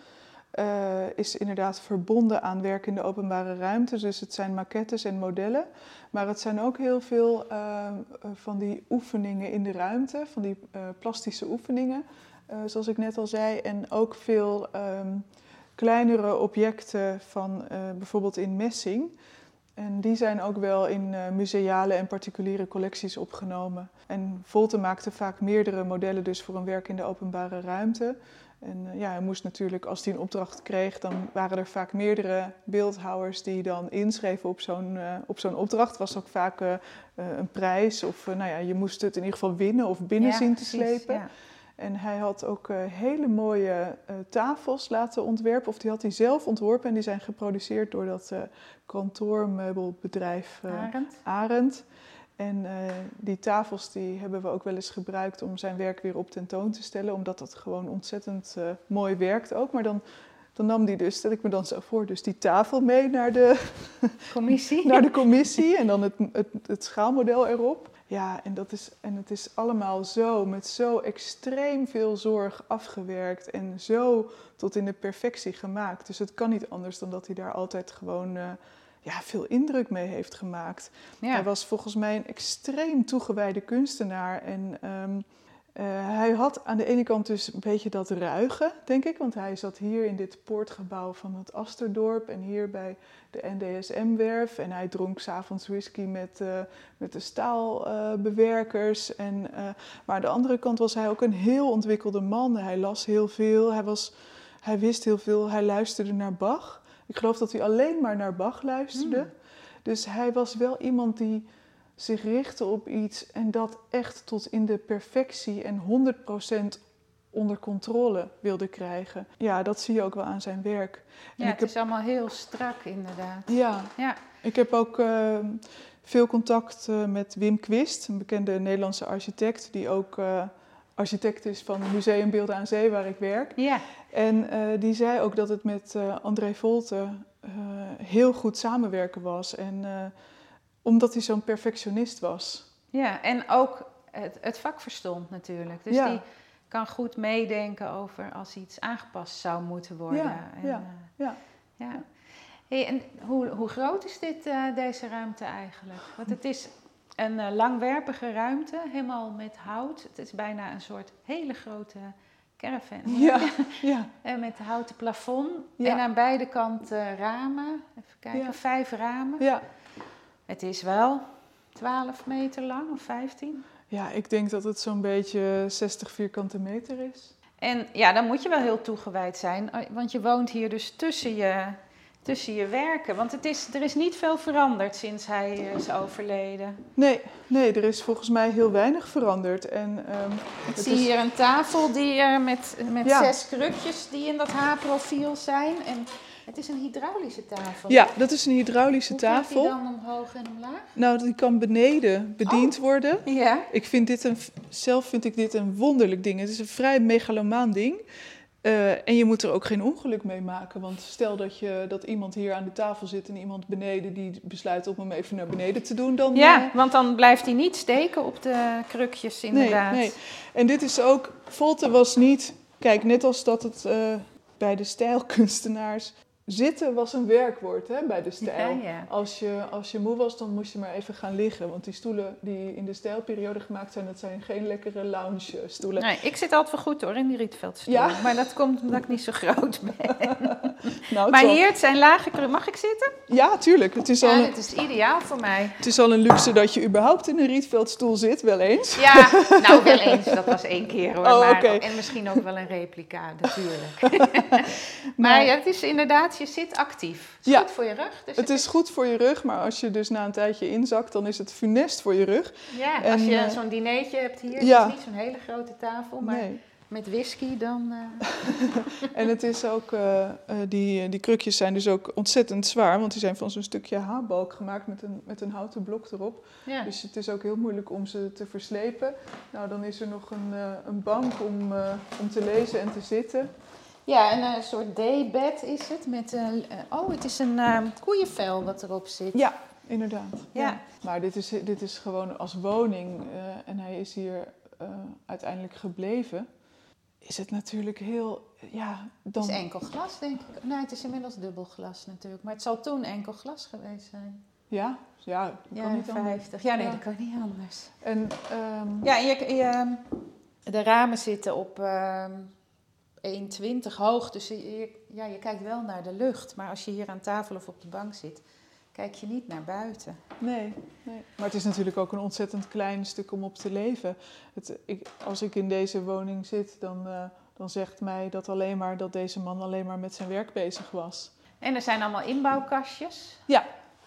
S3: eh, is inderdaad verbonden aan werk in de openbare ruimte. Dus het zijn maquettes en modellen. Maar het zijn ook heel veel eh, van die oefeningen in de ruimte, van die eh, plastische oefeningen, zoals ik net al zei. En ook veel ehm, kleinere objecten van bijvoorbeeld in messing. En die zijn ook wel in museale en particuliere collecties opgenomen. En Volte maakte vaak meerdere modellen dus voor een werk in de openbare ruimte. En eh, ja, hij moest natuurlijk, als hij een opdracht kreeg, dan waren er vaak meerdere beeldhouwers die dan inschreven op zo'n eh, op zo'n opdracht. was ook vaak eh, een prijs of nou ja, je moest het in ieder geval winnen of binnen
S2: Ja,
S3: zien te
S2: precies,
S3: slepen.
S2: ja.
S3: En hij had ook hele mooie tafels laten ontwerpen, of die had hij zelf ontworpen en die zijn geproduceerd door dat kantoormeubelbedrijf
S2: Arend?
S3: Arend. En eh, die tafels die hebben we ook wel eens gebruikt om zijn werk weer op tentoon te stellen, omdat dat gewoon ontzettend eh, mooi werkt ook. Maar dan, dan nam die dus, stel ik me dan zo voor, dus die tafel mee naar de, [laughs]
S2: Commissie?
S3: naar de commissie en dan het, het, het schaalmodel erop. Ja, en, dat is, en het is allemaal zo, met zo extreem veel zorg afgewerkt en zo tot in de perfectie gemaakt. Dus het kan niet anders dan dat hij daar altijd gewoon uh, ja, veel indruk mee heeft gemaakt. Ja. Hij was volgens mij een extreem toegewijde kunstenaar en... Um, uh, hij had aan de ene kant dus een beetje dat ruige, denk ik, want hij zat hier in dit poortgebouw van het Asterdorp en hier bij de NDSM-werf. En hij dronk s'avonds whisky met, uh, met de staalbewerkers. Uh, en, maar aan de andere kant was hij ook een heel ontwikkelde man. Hij las heel veel, hij, was, hij wist heel veel, hij luisterde naar Bach. Ik geloof dat hij alleen maar naar Bach luisterde. Hmm. Dus hij was wel iemand die zich richtte op iets en dat echt tot in de perfectie en 100% onder controle wilde krijgen. Ja, dat zie je ook wel aan zijn werk.
S2: Ja, het is allemaal heel strak inderdaad.
S3: Ja, ja. ik heb ook uh, veel contact uh, met Wim Quist, een bekende Nederlandse architect... die ook uh, architect is van het Museum Beelden aan Zee, waar ik werk. Ja. En die zei ook dat het met André Volte heel goed samenwerken was... En, omdat hij zo'n perfectionist was.
S2: Ja, en ook het, het vak verstond natuurlijk. Dus die kan goed meedenken over als iets aangepast zou moeten worden. Ja, en, ja, ja. ja. Hey, en hoe, hoe groot is dit, deze ruimte eigenlijk? Want het is een uh, langwerpige ruimte, helemaal met hout. Het is bijna een soort hele grote caravan. [laughs] Ja, [laughs] ja. en met houten plafond. En aan beide kanten ramen. Even kijken, vijf ramen. Ja. Het is wel 12 meter lang of 15.
S3: Ja, ik denk dat het zo'n beetje 60 vierkante meter is.
S2: En ja, dan moet je wel heel toegewijd zijn, eh, want je woont hier dus tussen je, tussen je werken. Want het is, er is niet veel veranderd sinds hij is overleden.
S3: Nee, nee er is volgens mij heel weinig veranderd. En, um,
S2: ik zie hier een tafel die, uh, met, met zes krukjes die in dat H-profiel zijn. En het is een hydraulische tafel.
S3: Ja, dat is een hydraulische
S2: Hoe
S3: tafel.
S2: Hoe dan omhoog en omlaag?
S3: Nou, die kan beneden bediend oh. worden. Ja. Ik vind dit een, zelf vind ik dit een wonderlijk ding. Het is een vrij megalomaan ding. Uh, en je moet er ook geen ongeluk mee maken. Want stel dat, je, dat iemand hier aan de tafel zit en iemand beneden die besluit om hem even naar beneden te doen. Dan,
S2: ja, uh, want dan blijft hij niet steken op de krukjes inderdaad.
S3: Nee, nee. En dit is ook, Volte was niet, kijk net als dat het uh, bij de stijlkunstenaars Zitten was een werkwoord hè, bij de stijl. Als, je, als je moe was, dan moest je maar even gaan liggen. Want die stoelen die in de stijlperiode gemaakt zijn, dat zijn geen lekkere lounge stoelen.
S2: Nee, ik zit altijd wel goed hoor in die Rietveldstoel. Ja? [laughs] Maar dat komt omdat ik niet zo groot ben. [laughs] nou, maar hier, het zijn lage Mag ik zitten?
S3: Ja, tuurlijk. Het is, al een,
S2: het is ideaal voor mij.
S3: Het is al een luxe dat je überhaupt in een Rietveldstoel zit, wel eens.
S2: Ja, nou wel eens. Dat was één keer hoor. Oh, maar, En misschien ook wel een replica, natuurlijk. [laughs] maar ja, het is inderdaad je zit actief. Het is goed voor je rug.
S3: Dus het, is goed voor je rug, maar als je dus na een tijdje inzakt, dan is het funest voor je rug.
S2: Ja, als je uh, zo'n dinertje hebt hier, ja. het is niet zo'n hele grote tafel, maar nee. met whisky dan... Uh... [laughs]
S3: en het is ook, uh, die, die krukjes zijn dus ook ontzettend zwaar, want die zijn van zo'n stukje haarbalk gemaakt met een, met een houten blok erop. Ja. Dus het is ook heel moeilijk om ze te verslepen. Nou, dan is er nog een, een bank om, om te lezen en te zitten.
S2: Ja, een, een soort daybed is het. Met, uh, oh, het is een uh, koeienvel wat erop zit.
S3: Ja, inderdaad. Ja. Maar dit is, dit is gewoon als woning uh, en hij is hier uiteindelijk gebleven. Is het natuurlijk heel, ja...
S2: Dan... Het is enkel glas, denk ik. Nee, het is inmiddels dubbel glas natuurlijk. Maar het zal toen enkel glas geweest zijn.
S3: Ja, ja, dat
S2: ja,
S3: niet
S2: 50.
S3: anders.
S2: Ja, nee, ja. dat kan niet anders.
S3: En, um...
S2: Ja, je, je, de ramen zitten op... 1,20 hoog. Dus je, ja, je kijkt wel naar de lucht. Maar als je hier aan tafel of op de bank zit, kijk je niet naar buiten.
S3: Nee, nee. maar het is natuurlijk ook een ontzettend klein stuk om op te leven. Het, ik, als ik in deze woning zit, dan, uh, dan zegt mij dat alleen maar dat deze man alleen maar met zijn werk bezig was.
S2: En er zijn allemaal inbouwkastjes.
S3: Ja,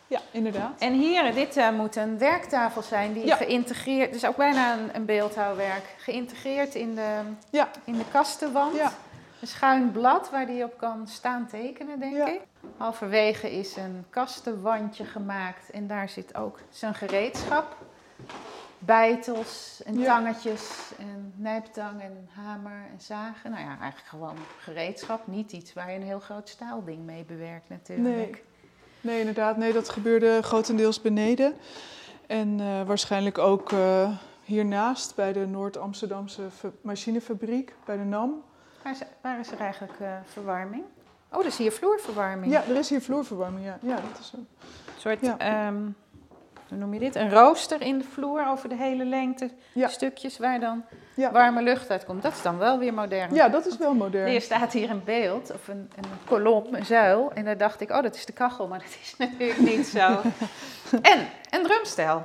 S3: ja, inderdaad.
S2: En hier, dit uh, moet een werktafel zijn die ja. geïntegreerd, dus ook bijna een, een, beeldhouwwerk, geïntegreerd in de, ja. in de kastenwand. Ja. Een schuin blad waar die op kan staan tekenen, denk ik. Halverwege is een kastenwandje gemaakt en daar zit ook zijn gereedschap. Bijtels en tangetjes en nijptang en hamer en zagen. Nou ja, eigenlijk gewoon gereedschap. Niet iets waar je een heel groot staalding mee bewerkt natuurlijk.
S3: Nee. Nee, inderdaad. Nee, dat gebeurde grotendeels beneden. En eh, waarschijnlijk ook eh, hiernaast bij de Noord-Amsterdamse fa- machinefabriek, bij de NAM.
S2: Waar is, waar is er eigenlijk eh, verwarming? Oh, dat is hier vloerverwarming.
S3: Ja, er is hier vloerverwarming, ja. ja dat is zo.
S2: Een soort,
S3: Ja.
S2: ehm, hoe noem je dit? Een rooster in de vloer over de hele lengte.
S3: Ja.
S2: Stukjes waar dan
S3: Ja.
S2: warme lucht uitkomt. Dat is dan wel weer modern.
S3: ja, dat is wel modern.
S2: Hier staat hier een beeld, of een, een kolom, een zuil. En daar dacht ik, oh, dat is de kachel, maar dat is [laughs] natuurlijk niet zo. [laughs] en een drumstel.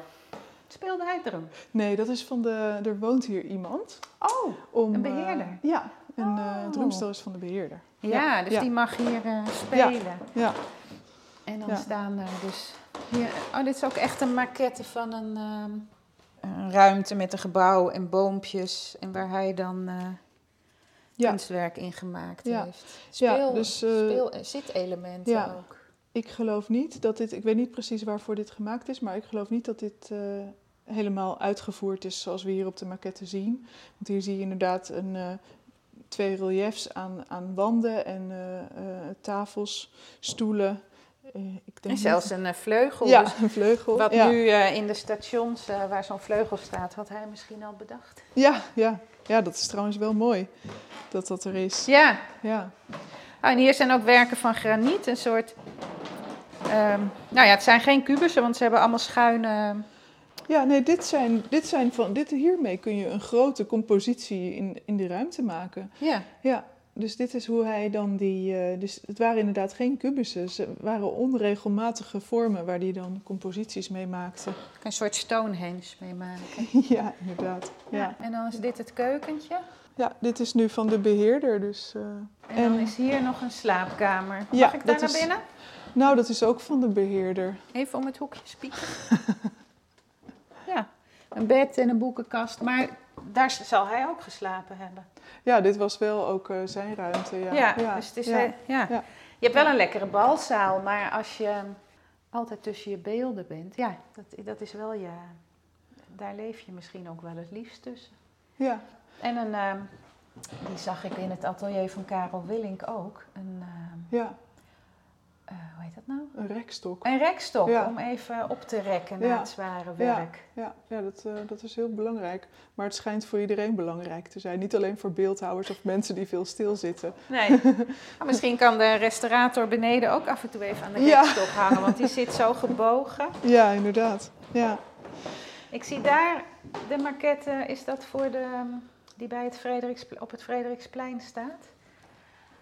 S2: Speelde hij drum?
S3: Nee, dat is van de... Er woont hier iemand.
S2: Oh,
S3: Om,
S2: Een
S3: eh,
S2: beheerder?
S3: ja, een eh,
S2: Oh.
S3: drumstel is van de beheerder.
S2: ja, dus
S3: ja.
S2: die mag hier eh, spelen.
S3: Ja,
S2: En dan
S3: Ja.
S2: staan er dus hier... Oh, dit is ook echt een maquette van een, ehm, een ruimte met een gebouw en boompjes. En waar hij dan eh,
S3: Ja.
S2: kunstwerk in gemaakt
S3: Ja.
S2: heeft.
S3: Ja,
S2: Speel,
S3: dus, eh,
S2: speel- en zitelementen
S3: ja.
S2: ook.
S3: ik geloof niet dat dit... Ik weet niet precies waarvoor dit gemaakt is, maar ik geloof niet dat dit eh, helemaal uitgevoerd is zoals we hier op de maquette zien. Want hier zie je inderdaad een, eh, twee reliefs aan, aan wanden en eh, eh, tafels, stoelen. Eh, ik denk
S2: En zelfs
S3: niet-
S2: een vleugel.
S3: Ja,
S2: dus
S3: een vleugel.
S2: wat
S3: ja.
S2: nu in de stations, waar zo'n vleugel staat, had hij misschien al bedacht.
S3: Ja, ja. ja, dat is trouwens wel mooi dat dat er is.
S2: Ja,
S3: Ja,
S2: Ah, en hier zijn ook werken van graniet, een soort... ehm, nou ja, het zijn geen kubussen, want ze hebben allemaal schuine...
S3: ja nee, dit zijn, dit zijn van, dit, hiermee kun je een grote compositie in, in de ruimte maken.
S2: Ja,
S3: Ja, dus dit is hoe hij dan die. eh, dus het waren inderdaad geen kubussen, het waren onregelmatige vormen waar hij dan composities mee maakte.
S2: een soort Stonehenge mee maken. [laughs]
S3: ja, inderdaad. Ja.
S2: En dan is dit het keukentje.
S3: ja, dit is nu van de beheerder. Dus, eh,
S2: En, dan
S3: En-
S2: is hier nog een slaapkamer. Mag
S3: Ja,
S2: ik daar naar
S3: is-
S2: binnen?
S3: nou, dat is ook van de beheerder.
S2: Even om het hoekje spieken. [laughs] ja, een bed en een boekenkast. Maar daar zal hij ook geslapen hebben.
S3: Ja, dit was wel ook eh, zijn ruimte. Ja,
S2: Ja, dus het is...
S3: ja.
S2: ja.
S3: ja.
S2: Je hebt wel een lekkere balzaal, maar als je altijd tussen je beelden bent... Ja, dat, dat is wel je... Daar leef je misschien ook wel het liefst tussen.
S3: ja.
S2: En een... ehm, die zag ik in het atelier van Karel Willink ook. Een... ehm,
S3: ja,
S2: eh, hoe heet dat nou?
S3: een rekstok.
S2: Een rekstok
S3: Ja.
S2: om even op te rekken
S3: Ja.
S2: het zware werk.
S3: Ja, ja dat, eh, dat is heel belangrijk. Maar het schijnt voor iedereen belangrijk te zijn. Niet alleen voor beeldhouwers of mensen die veel stilzitten.
S2: Nee. [laughs] Misschien kan de restaurator beneden ook af en toe even aan de rekstok hangen, want die zit zo gebogen.
S3: Ja, inderdaad. Ja.
S2: Ik zie daar de maquette, is dat voor de, die bij het Frederiks, op het Frederiksplein staat?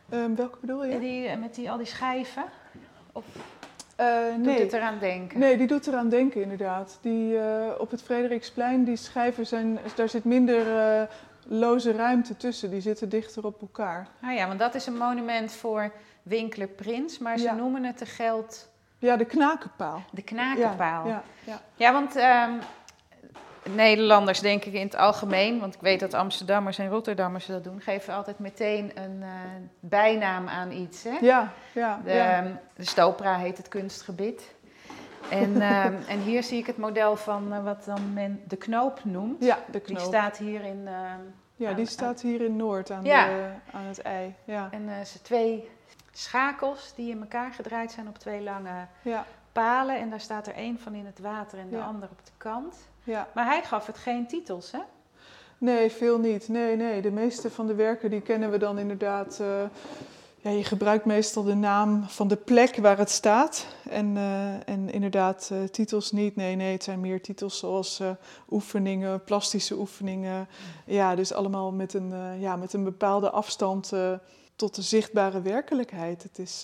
S3: Ehm, welke bedoel je?
S2: Die, eh, met die, al die schijven? Of
S3: Eh,
S2: doet
S3: nee.
S2: het eraan denken?
S3: nee, die doet eraan denken inderdaad. Die, eh, op het Frederiksplein, die schijven zijn, daar zit minder eh, loze ruimte tussen. Die zitten dichter op elkaar.
S2: Ah ja, want dat is een monument voor Winkler Prins, maar ze
S3: Ja.
S2: noemen het de geld,
S3: Ja, de knakenpaal.
S2: de knakenpaal.
S3: Ja, ja,
S2: Ja, want ehm, Nederlanders, denk ik in het algemeen, want ik weet dat Amsterdammers en Rotterdammers dat doen, geven altijd meteen een eh, bijnaam aan iets. Hè?
S3: ja, ja.
S2: De,
S3: ja.
S2: ehm, de Stopra heet het kunstgebied. En, [laughs] ehm, en hier zie ik het model van eh, wat dan men de knoop noemt.
S3: Ja, de
S2: Die
S3: knoop.
S2: staat hier in. ehm,
S3: ja, die staat hier in Noord aan,
S2: Ja.
S3: de, aan het ei. Ja,
S2: en eh ze twee schakels die in elkaar gedraaid zijn op twee lange
S3: ja,
S2: palen. En daar staat er één van in het water en de
S3: Ja.
S2: ander op de kant.
S3: Ja.
S2: Maar hij gaf het geen titels, hè?
S3: Nee, veel niet. Nee, nee. De meeste van de werken die kennen we dan inderdaad. eh, ja, je gebruikt meestal de naam van de plek waar het staat. En, eh, en inderdaad, eh, titels niet. Nee, nee, het zijn meer titels zoals oefeningen, plastische oefeningen. Ja, dus allemaal met een, ja, met een bepaalde afstand tot de zichtbare werkelijkheid. Het is,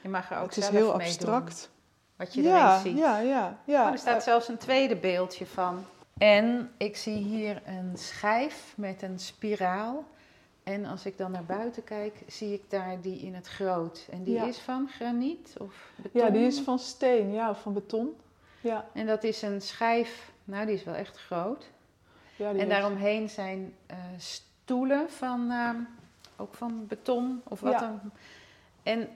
S2: Je mag er ook
S3: het is heel abstract.
S2: Wat je
S3: Ja,
S2: erin ziet.
S3: ja, ja, ja.
S2: Oh, er staat zelfs een tweede beeldje van. En ik zie hier een schijf met een spiraal. En als ik dan naar buiten kijk, zie ik daar die in het groot. En die
S3: Ja.
S2: is van graniet of beton?
S3: ja, die is van steen, ja, of van beton. Ja,
S2: En dat is een schijf, nou die is wel echt groot.
S3: ja die
S2: En daaromheen zijn eh, stoelen van, ehm, ook van beton of wat
S3: Ja.
S2: dan. En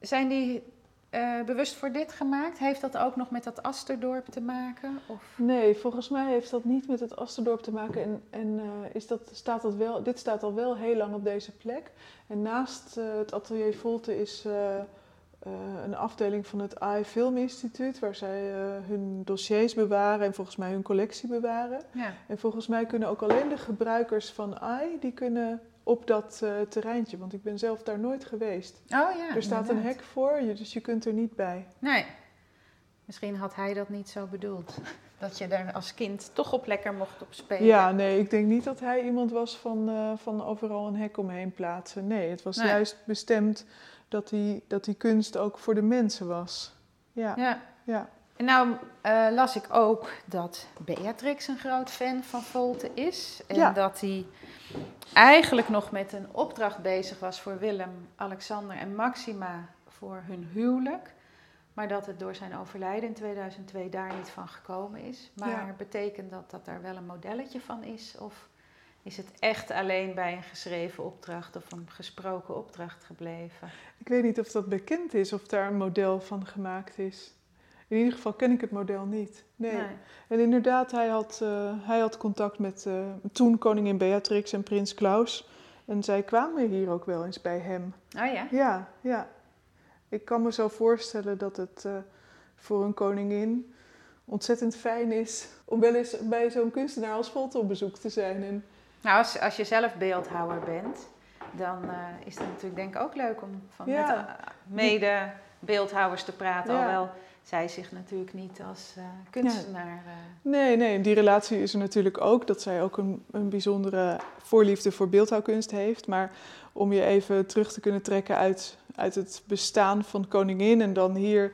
S2: zijn die eh, bewust voor dit gemaakt? Heeft dat ook nog met dat Asterdorp te maken? Of?
S3: Nee, volgens mij heeft dat niet met het Asterdorp te maken. En, en eh, is dat, staat dat wel, dit staat al wel heel lang op deze plek. En naast eh, het atelier Volte is, een afdeling van het AI Film Instituut, waar zij hun dossiers bewaren en volgens mij hun collectie bewaren.
S2: Ja.
S3: En volgens mij kunnen ook alleen de gebruikers van AI, die kunnen op dat eh, terreintje, want ik ben zelf daar nooit geweest.
S2: Oh ja.
S3: er staat een hek voor, je- dus je kunt er niet bij.
S2: Nee. Misschien had hij dat niet zo bedoeld. [laughs] Dat je daar als kind toch op lekker mocht op spelen.
S3: Ja, nee, ik denk niet dat hij iemand was van, eh, van overal een hek omheen plaatsen. Nee, het was
S2: Nee.
S3: juist bestemd dat die, dat die kunst ook voor de mensen was. Ja, ja.
S2: Ja. En nou eh, las ik ook dat Beatrix een groot fan van Volte is. En
S3: Ja.
S2: dat hij eigenlijk nog met een opdracht bezig was voor Willem, Alexander en Maxima voor hun huwelijk. Maar dat het door zijn overlijden in 2002 daar niet van gekomen is. Maar
S3: Ja.
S2: betekent dat dat daar wel een modelletje van is? Of is het echt alleen bij een geschreven opdracht of een gesproken opdracht gebleven?
S3: Ik weet niet of dat bekend is, of daar een model van gemaakt is. In ieder geval ken ik het model niet. Nee. En inderdaad, hij had, eh, hij had contact met eh, toen koningin Beatrix en prins Klaus. En zij kwamen hier ook wel eens bij hem.
S2: Oh ja?
S3: Ja, ja. Ik kan me zo voorstellen dat het eh, voor een koningin ontzettend fijn is om wel eens bij zo'n kunstenaar als Volte op bezoek te zijn. En,
S2: Nou, als, als je zelf beeldhouwer bent, dan is het natuurlijk denk ik ook leuk om van
S3: Ja.
S2: met mede beeldhouwers te praten.
S3: Ja.
S2: Alhoewel zij zich natuurlijk niet als eh, kunstenaar... eh,
S3: nee, nee, en die relatie is er natuurlijk ook. Dat zij ook een, een bijzondere voorliefde voor beeldhouwkunst heeft. Maar om je even terug te kunnen trekken uit, uit het bestaan van koningin en dan hier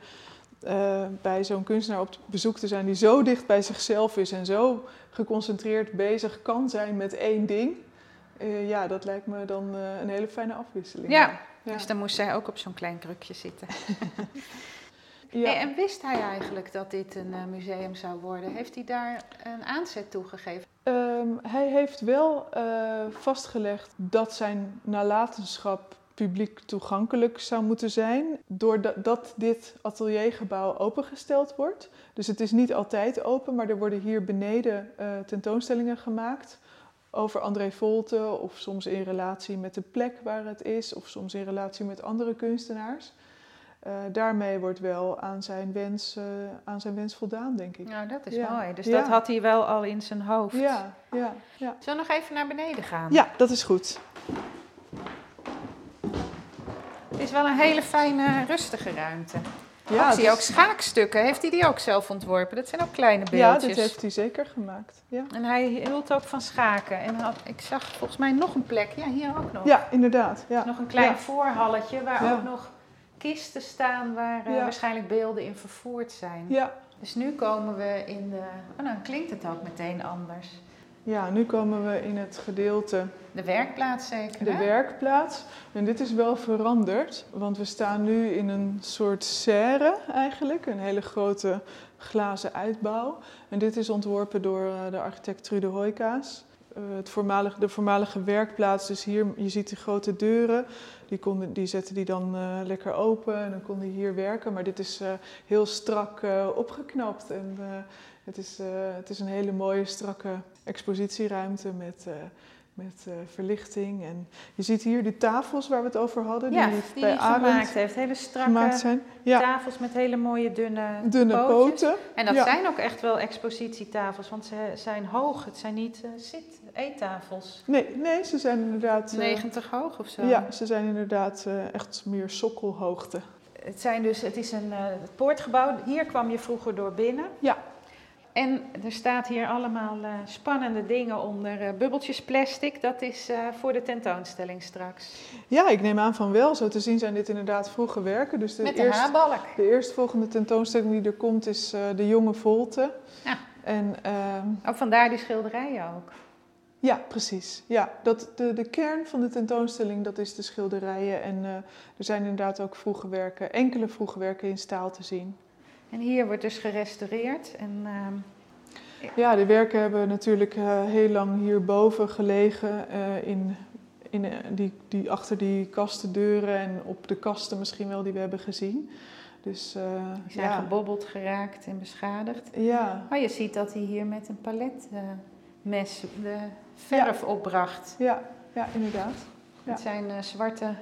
S3: eh, bij zo'n kunstenaar op bezoek te zijn die zo dicht bij zichzelf is en zo geconcentreerd bezig kan zijn met één ding. Ja, dat lijkt me dan een hele fijne afwisseling.
S2: Ja.
S3: ja.
S2: Dus dan moest zij ook op zo'n klein krukje zitten. [laughs]
S3: Ja.
S2: Hey, en wist hij eigenlijk dat dit een eh, museum zou worden? Heeft hij daar een aanzet toe gegeven?
S3: Ehm, hij heeft wel eh, vastgelegd dat zijn nalatenschap publiek toegankelijk zou moeten zijn, doordat dat dit ateliergebouw opengesteld wordt. Dus het is niet altijd open, maar er worden hier beneden eh, tentoonstellingen gemaakt over André Volte, of soms in relatie met de plek waar het is, of soms in relatie met andere kunstenaars. Eh, daarmee wordt wel aan zijn, wens, eh, aan zijn wens voldaan, denk ik.
S2: Nou, dat is
S3: Ja.
S2: mooi. Dus
S3: Ja.
S2: dat had hij wel al in zijn hoofd.
S3: Ja, ja, ja.
S2: Zullen we nog even naar beneden gaan?
S3: Ja, dat is goed.
S2: Het is wel een hele fijne, rustige ruimte.
S3: Ja,
S2: Ja, ik zie
S3: is-
S2: ook schaakstukken. Heeft hij die ook zelf ontworpen? Dat zijn ook kleine
S3: Ja,
S2: beeldjes.
S3: dit heeft hij zeker gemaakt. Ja,
S2: En hij hield ook van schaken. En had, ik zag volgens mij nog een plek. Ja, hier ook nog.
S3: ja inderdaad. Ja.
S2: Nog een klein
S3: Ja.
S2: voorhalletje waar
S3: Ja.
S2: ook nog kisten staan waar eh,
S3: Ja.
S2: waarschijnlijk beelden in vervoerd zijn.
S3: Ja.
S2: Dus nu komen we in de... Oh, nou klinkt het ook meteen anders.
S3: ja, nu komen we in het gedeelte
S2: De werkplaats zeker,
S3: de
S2: hè?
S3: werkplaats. En dit is wel veranderd, want we staan nu in een soort serre eigenlijk. Een hele grote glazen uitbouw. En dit is ontworpen door eh, de architect Trude Hoijkaas. Eh, het voormalige, de voormalige werkplaats, dus hier, je ziet die grote deuren, die, konden, die zetten die dan eh, lekker open en dan kon hij hier werken. Maar dit is eh, heel strak eh, opgeknapt en het, is, het is een hele mooie strakke expositieruimte met, met verlichting. En je ziet hier de tafels waar we het over hadden,
S2: Ja,
S3: die,
S2: die
S3: bij Arend
S2: gemaakt heeft. Hele strakke
S3: zijn. Ja,
S2: tafels met hele mooie dunne,
S3: dunne
S2: pootjes.
S3: poten.
S2: En dat
S3: Ja.
S2: zijn ook echt wel expositietafels, want ze zijn hoog. Het zijn niet zit eettafels.
S3: Nee, nee, ze zijn inderdaad... eh,
S2: 90 hoog of zo.
S3: Ja, ze zijn inderdaad eh, echt meer sokkelhoogte.
S2: Het, zijn dus, het is een eh, het poortgebouw. Hier kwam je vroeger door binnen.
S3: Ja.
S2: En er staat hier allemaal eh, spannende dingen onder. eh, bubbeltjes plastic, dat is eh, voor de tentoonstelling straks.
S3: Ja, ik neem aan van wel. Zo te zien zijn dit inderdaad vroege werken. Dus de,
S2: Met de
S3: eerst,
S2: haarbalk.
S3: de eerstvolgende tentoonstelling die er komt is eh, De Jonge Volte.
S2: Ja.
S3: En ehm,
S2: Ook vandaar die schilderijen ook.
S3: Ja, precies. Ja, dat, de, de kern van de tentoonstelling dat is de schilderijen. En eh, er zijn inderdaad ook vroege werken, enkele vroege werken in staal te zien.
S2: En hier wordt dus gerestaureerd. En, ehm,
S3: Ja, de werken hebben natuurlijk eh, heel lang hierboven gelegen, eh, in, in, die, die, achter die kastendeuren en op de kasten misschien wel die we hebben gezien. Dus
S2: die zijn
S3: ja.
S2: gebobbeld geraakt en beschadigd.
S3: Ja,
S2: Oh, je ziet dat hij hier met een paletmes de verf opbracht.
S3: ja, ja, inderdaad. Ja.
S2: Het zijn eh, zwarte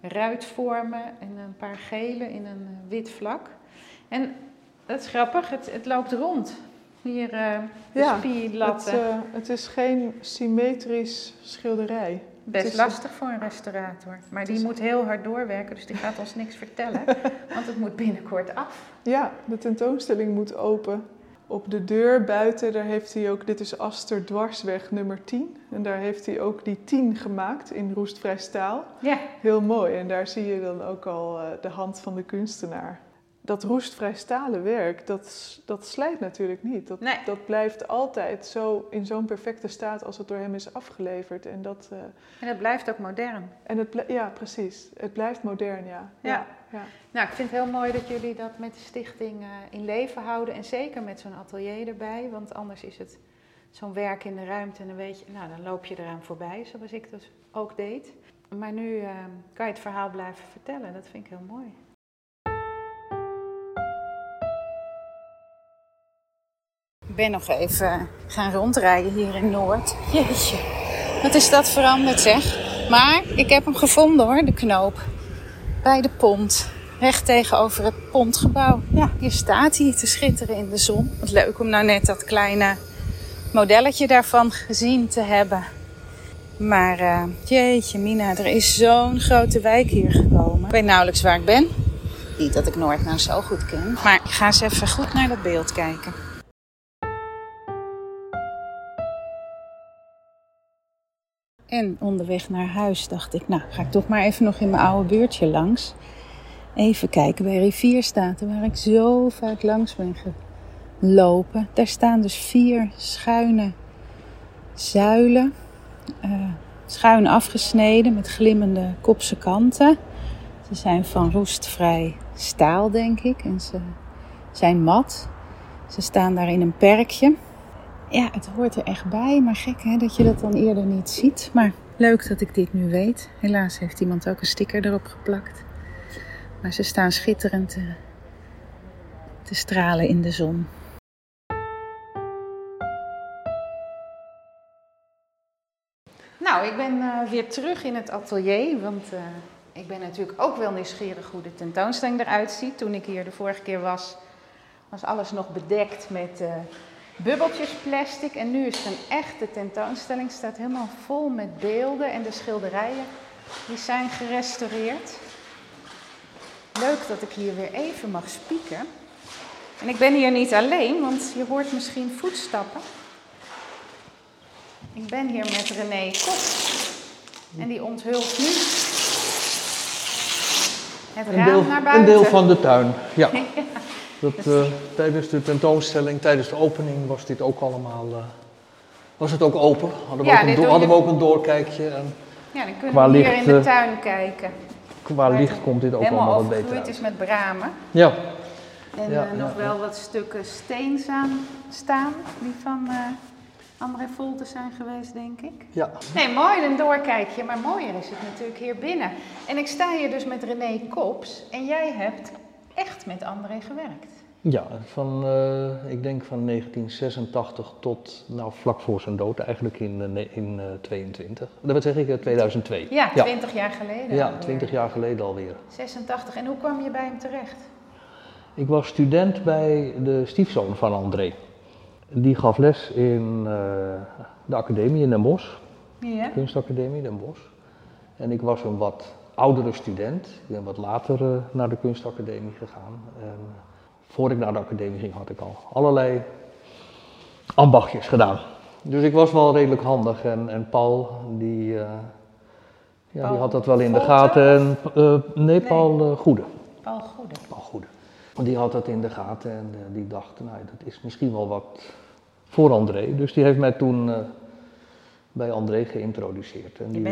S2: ruitvormen en een paar gele in een eh, wit vlak. En dat is grappig, het, het loopt rond. Hier uh, de
S3: Ja,
S2: spierlatten.
S3: Het, het is geen symmetrisch schilderij.
S2: Best
S3: is-
S2: lastig voor een restaurator. Maar die
S3: is-
S2: moet heel hard doorwerken, dus die gaat ons niks vertellen. [laughs] want het moet binnenkort af.
S3: Ja, de tentoonstelling moet open. Op de deur buiten, daar heeft hij ook, dit is Aster Dwarsweg nummer 10. En daar heeft hij ook die 10 gemaakt in roestvrij staal.
S2: Ja,
S3: Heel mooi. En daar zie je dan ook al eh, de hand van de kunstenaar. Dat roestvrij stalen werk, dat, dat slijt natuurlijk niet. Dat,
S2: Nee.
S3: dat blijft altijd zo in zo'n perfecte staat als het door hem is afgeleverd. En, dat, eh,
S2: en het blijft ook modern.
S3: en het, ja, precies. Het blijft modern, ja.
S2: Ja.
S3: ja.
S2: Nou, ik vind het heel mooi dat jullie dat met de stichting eh, in leven houden. En zeker met zo'n atelier erbij. Want anders is het zo'n werk in de ruimte en dan weet je, nou dan loop je eraan voorbij, zoals ik dus ook deed. Maar nu eh, kan je het verhaal blijven vertellen. Dat vind ik heel mooi. Ik ben nog even gaan rondrijden hier in Noord. Jeetje, wat is dat veranderd zeg. Maar ik heb hem gevonden hoor, de knoop. Bij de pont. Recht tegenover het pontgebouw. Ja, hier staat hij te schitteren in de zon. Wat leuk om nou net dat kleine modelletje daarvan gezien te hebben. Maar eh, jeetje mina, er is zo'n grote wijk hier gekomen. Ik weet nauwelijks waar ik ben. Niet dat ik Noord nou zo goed ken. Maar ik ga eens even goed naar dat beeld kijken. En onderweg naar huis dacht ik, nou ga ik toch maar even nog in mijn oude buurtje langs. Even kijken bij Rivierstaten, waar ik zo vaak langs ben gelopen. Daar staan dus vier schuine zuilen. eh, schuin afgesneden met glimmende kopse kanten. Ze zijn van roestvrij staal, denk ik. En ze zijn mat. Ze staan daar in een perkje. Ja, het hoort er echt bij, maar gek hè, dat je dat dan eerder niet ziet. Maar leuk dat ik dit nu weet. Helaas heeft iemand ook een sticker erop geplakt. Maar ze staan schitterend te, te stralen in de zon. Nou, ik ben eh, weer terug in het atelier, want eh, ik ben natuurlijk ook wel nieuwsgierig hoe de tentoonstelling eruit ziet. Toen ik hier de vorige keer was, was alles nog bedekt met eh, bubbeltjes plastic. En nu is het een echte tentoonstelling, staat helemaal vol met beelden en de schilderijen die zijn gerestaureerd. Leuk dat ik hier weer even mag spieken. En ik ben hier niet alleen, want je hoort misschien voetstappen. Ik ben hier met René Kop. En die onthult nu het
S1: Een
S2: raam
S1: deel,
S2: naar
S1: een
S2: buiten.
S1: deel van de tuin, ja. [laughs] Dat, eh, tijdens de tentoonstelling, tijdens de opening was dit ook allemaal, eh, was het ook open. Hadden we,
S2: Ja,
S1: ook, een
S2: dit
S1: do-
S2: doe
S1: hadden we
S2: je-
S1: ook een doorkijkje en
S2: Ja, dan kunnen
S1: Qua
S2: we hier
S1: licht,
S2: in de
S1: eh,
S2: tuin kijken.
S1: qua
S2: Waar
S1: licht komt dit ook allemaal wat beter uit.
S2: is met bramen.
S1: Ja,
S2: En
S1: Ja,
S2: nog
S1: ja,
S2: wel wat stukken steen aan staan, die van eh André Volte zijn geweest, denk ik.
S1: ja.
S2: Nee, mooi, een doorkijkje, maar mooier is het natuurlijk hier binnen. En ik sta hier dus met René Kops en jij hebt echt met André gewerkt.
S1: Ja, van, eh, ik denk van 1986 tot nou, vlak voor zijn dood, eigenlijk in, eh, in eh, 22. Dat zeg ik, eh, 2002.
S2: Ja,
S1: Ja.
S2: 20 jaar geleden.
S1: Ja,
S2: alweer.
S1: 20 jaar geleden alweer.
S2: 86. En hoe kwam je bij hem terecht?
S1: Ik was student bij de stiefzoon van André. Die gaf les in eh, de academie in Den Bosch,
S2: Ja.
S1: kunstacademie Den Bosch. En ik was een wat oudere student. Ik ben wat later eh, naar de kunstacademie gegaan. En voor ik naar de academie ging had ik al allerlei ambachtjes gedaan. Dus ik was wel redelijk handig en, en Paul die, eh, ja,
S2: Paul
S1: die had dat wel in de gaten. En, eh, nee, Paul Goede.
S2: Paul Goede.
S1: Paul Goede. Die had dat in de gaten en die dacht, nou dat is misschien wel wat voor André. Dus die heeft mij toen bij André geïntroduceerd. En die,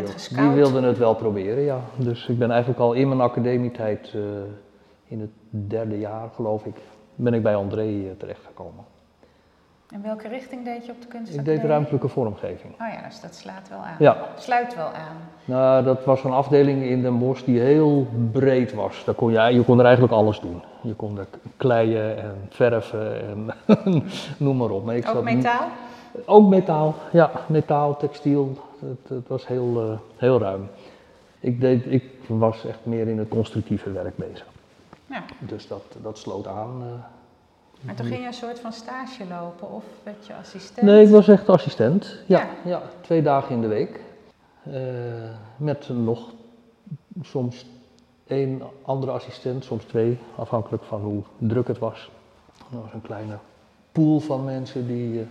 S1: wilde het wel proberen, ja. Dus ik ben eigenlijk al in mijn academietijd, eh, in het derde jaar geloof ik, ben ik bij André eh, terechtgekomen.
S2: En welke richting deed je op de
S1: Ik
S2: kunstacademie?
S1: deed ruimtelijke vormgeving.
S2: Oh ja, dus dat slaat wel aan.
S1: Ja,
S2: Sluit wel aan.
S1: nou, dat was een afdeling in Den Bosch die heel breed was. Daar kon je, je kon er eigenlijk alles doen. Je kon er kleien en verven en [laughs] noem maar op. Maar ik
S2: Ook
S1: zat-
S2: metaal?
S1: Ook metaal, ja, metaal, textiel. Het, het was heel, eh, heel ruim. Ik, deed, ik was echt meer in het constructieve werk bezig.
S2: Ja.
S1: Dus dat, dat sloot aan. eh.
S2: Maar toen ging je een soort van stage lopen of werd je assistent?
S1: Nee, ik was echt assistent. Ja,
S2: Ja.
S1: ja. twee dagen in de week. Eh, met nog soms één andere assistent, soms twee, afhankelijk van hoe druk het was. Er was een kleine pool van mensen die eh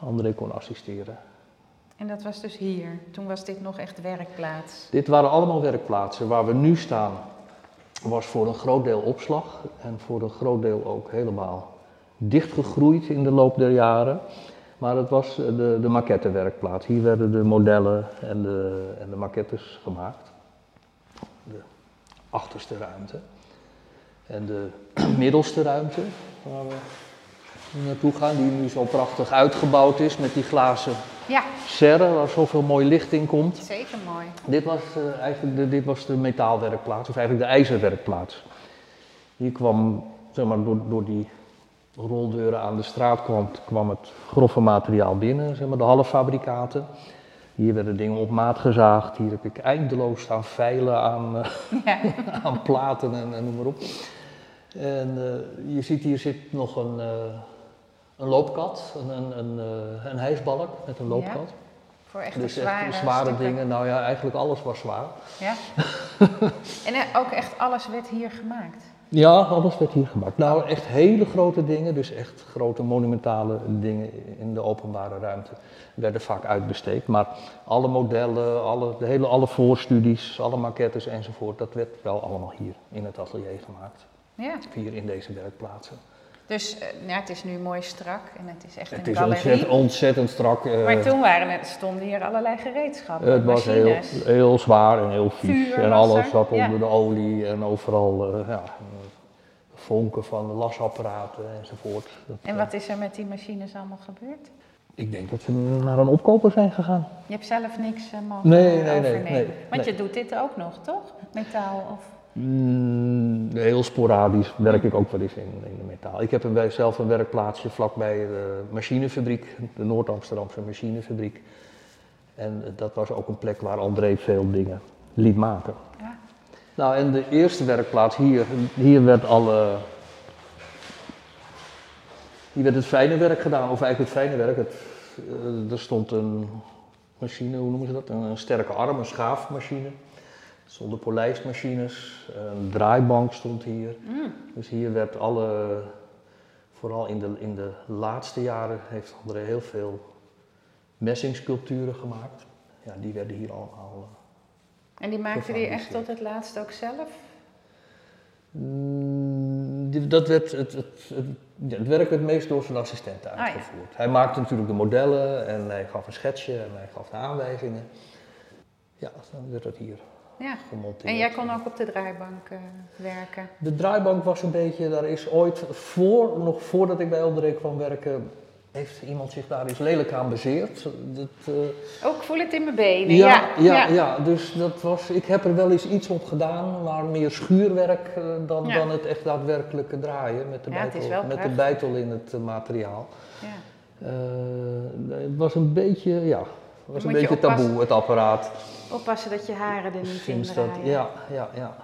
S1: André kon assisteren.
S2: En dat was dus hier. Toen was dit nog echt werkplaats.
S1: Dit waren allemaal werkplaatsen. Waar we nu staan was voor een groot deel opslag en voor een groot deel ook helemaal dichtgegroeid in de loop der jaren. Maar het was eh, de, de maquettewerkplaats. Hier werden de modellen en de, en de maquettes gemaakt. De achterste ruimte. En de [clears throat] middelste ruimte waar we naartoe gaan, die nu zo prachtig uitgebouwd is met die glazen
S2: Ja,
S1: serre waar zoveel mooi licht in komt.
S2: zeker mooi.
S1: Dit was, eh, eigenlijk de, dit was de metaalwerkplaats, of eigenlijk de ijzerwerkplaats. Hier kwam, zeg maar, door, door die roldeuren aan de straat kwam, kwam het grove materiaal binnen, zeg maar, de halffabrikaten. Hier werden dingen op maat gezaagd, hier heb ik eindeloos staan veilen aan, eh,
S2: Ja. [laughs]
S1: aan platen en, en noem maar op. En eh, je ziet hier zit nog een, een loopkat, een, een, een, eh, een hijsbalk met een loopkat.
S2: Voor echt
S1: Dus
S2: zware,
S1: echt zware
S2: stukken.
S1: dingen. Nou ja, eigenlijk alles was zwaar.
S2: Ja. [laughs] en eh, ook echt alles werd hier gemaakt.
S1: Ja, alles werd hier gemaakt. Nou, echt hele grote dingen, dus echt grote monumentale dingen in de openbare ruimte, werden vaak uitbesteed. Maar alle modellen, alle, de hele, alle voorstudies, alle maquettes enzovoort, dat werd wel allemaal hier in het atelier gemaakt.
S2: Ja.
S1: Hier in deze werkplaatsen.
S2: Dus eh, ja, het is nu mooi strak en het is echt
S1: Het
S2: een
S1: is
S2: galerie.
S1: ontzettend, ontzettend strak. eh,
S2: Maar toen waren het, stonden hier allerlei gereedschappen,
S1: het was heel,
S2: machines.
S1: heel zwaar en heel vies. En alles
S2: er,
S1: zat
S2: ja.
S1: onder de olie en overal eh, ja, vonken van lasapparaten enzovoort. Dat,
S2: En wat is er met die machines allemaal gebeurd?
S1: Ik denk dat ze naar een opkoper zijn gegaan.
S2: Je hebt zelf niks eh, mogen
S1: Nee, nee, nee,
S2: overnemen.
S1: nee,
S2: Want je doet dit ook nog, toch? Metaal of...
S1: Mm, heel sporadisch werk ik ook wel eens in, in de metaal. Ik heb een, zelf een werkplaatsje vlakbij de machinefabriek, de Noord-Amsterdamse machinefabriek. En dat was ook een plek waar André veel dingen liet maken.
S2: Ja.
S1: Nou, en de eerste werkplaats hier, hier werd alle. Hier werd het fijne werk gedaan, of eigenlijk het fijne werk. Het, eh, er stond een machine, hoe noemen ze dat? Een, een sterke arm, een schaafmachine. Er stonden polijstmachines, een draaibank stond hier.
S2: Mm.
S1: Dus hier werd alle, vooral in de, in de laatste jaren, heeft André heel veel messingsculpturen gemaakt. Ja, die werden hier allemaal. eh,
S2: En die maakte die echt tot het laatst ook zelf?
S1: Mm, Dat werd het, het, het, het werk werd meest door zijn assistenten
S2: Ah, ja.
S1: uitgevoerd. Hij maakte natuurlijk de modellen en hij gaf een schetsje en hij gaf de aanwijzingen. Ja, dan werd dat hier
S2: Ja.
S1: gemonteerd.
S2: En jij kon ook op de draaibank eh, werken?
S1: De draaibank was een beetje, daar is ooit, voor, nog voordat ik bij André kwam werken, heeft iemand zich daar eens lelijk aan bezeerd. Dat, eh,
S2: Oh, ik voel het in mijn benen.
S1: ja,
S2: Ja,
S1: ja, ja, dus dat was, ik heb er wel eens iets op gedaan, maar meer schuurwerk eh, dan, dan het echt daadwerkelijke draaien met de, bijtel, met de bijtel in het materiaal.
S2: ja.
S1: Het was een beetje, ja, was een beetje taboe, het apparaat.
S2: Oppassen dat je haren er niet in draaien.
S1: ja, ja, ja.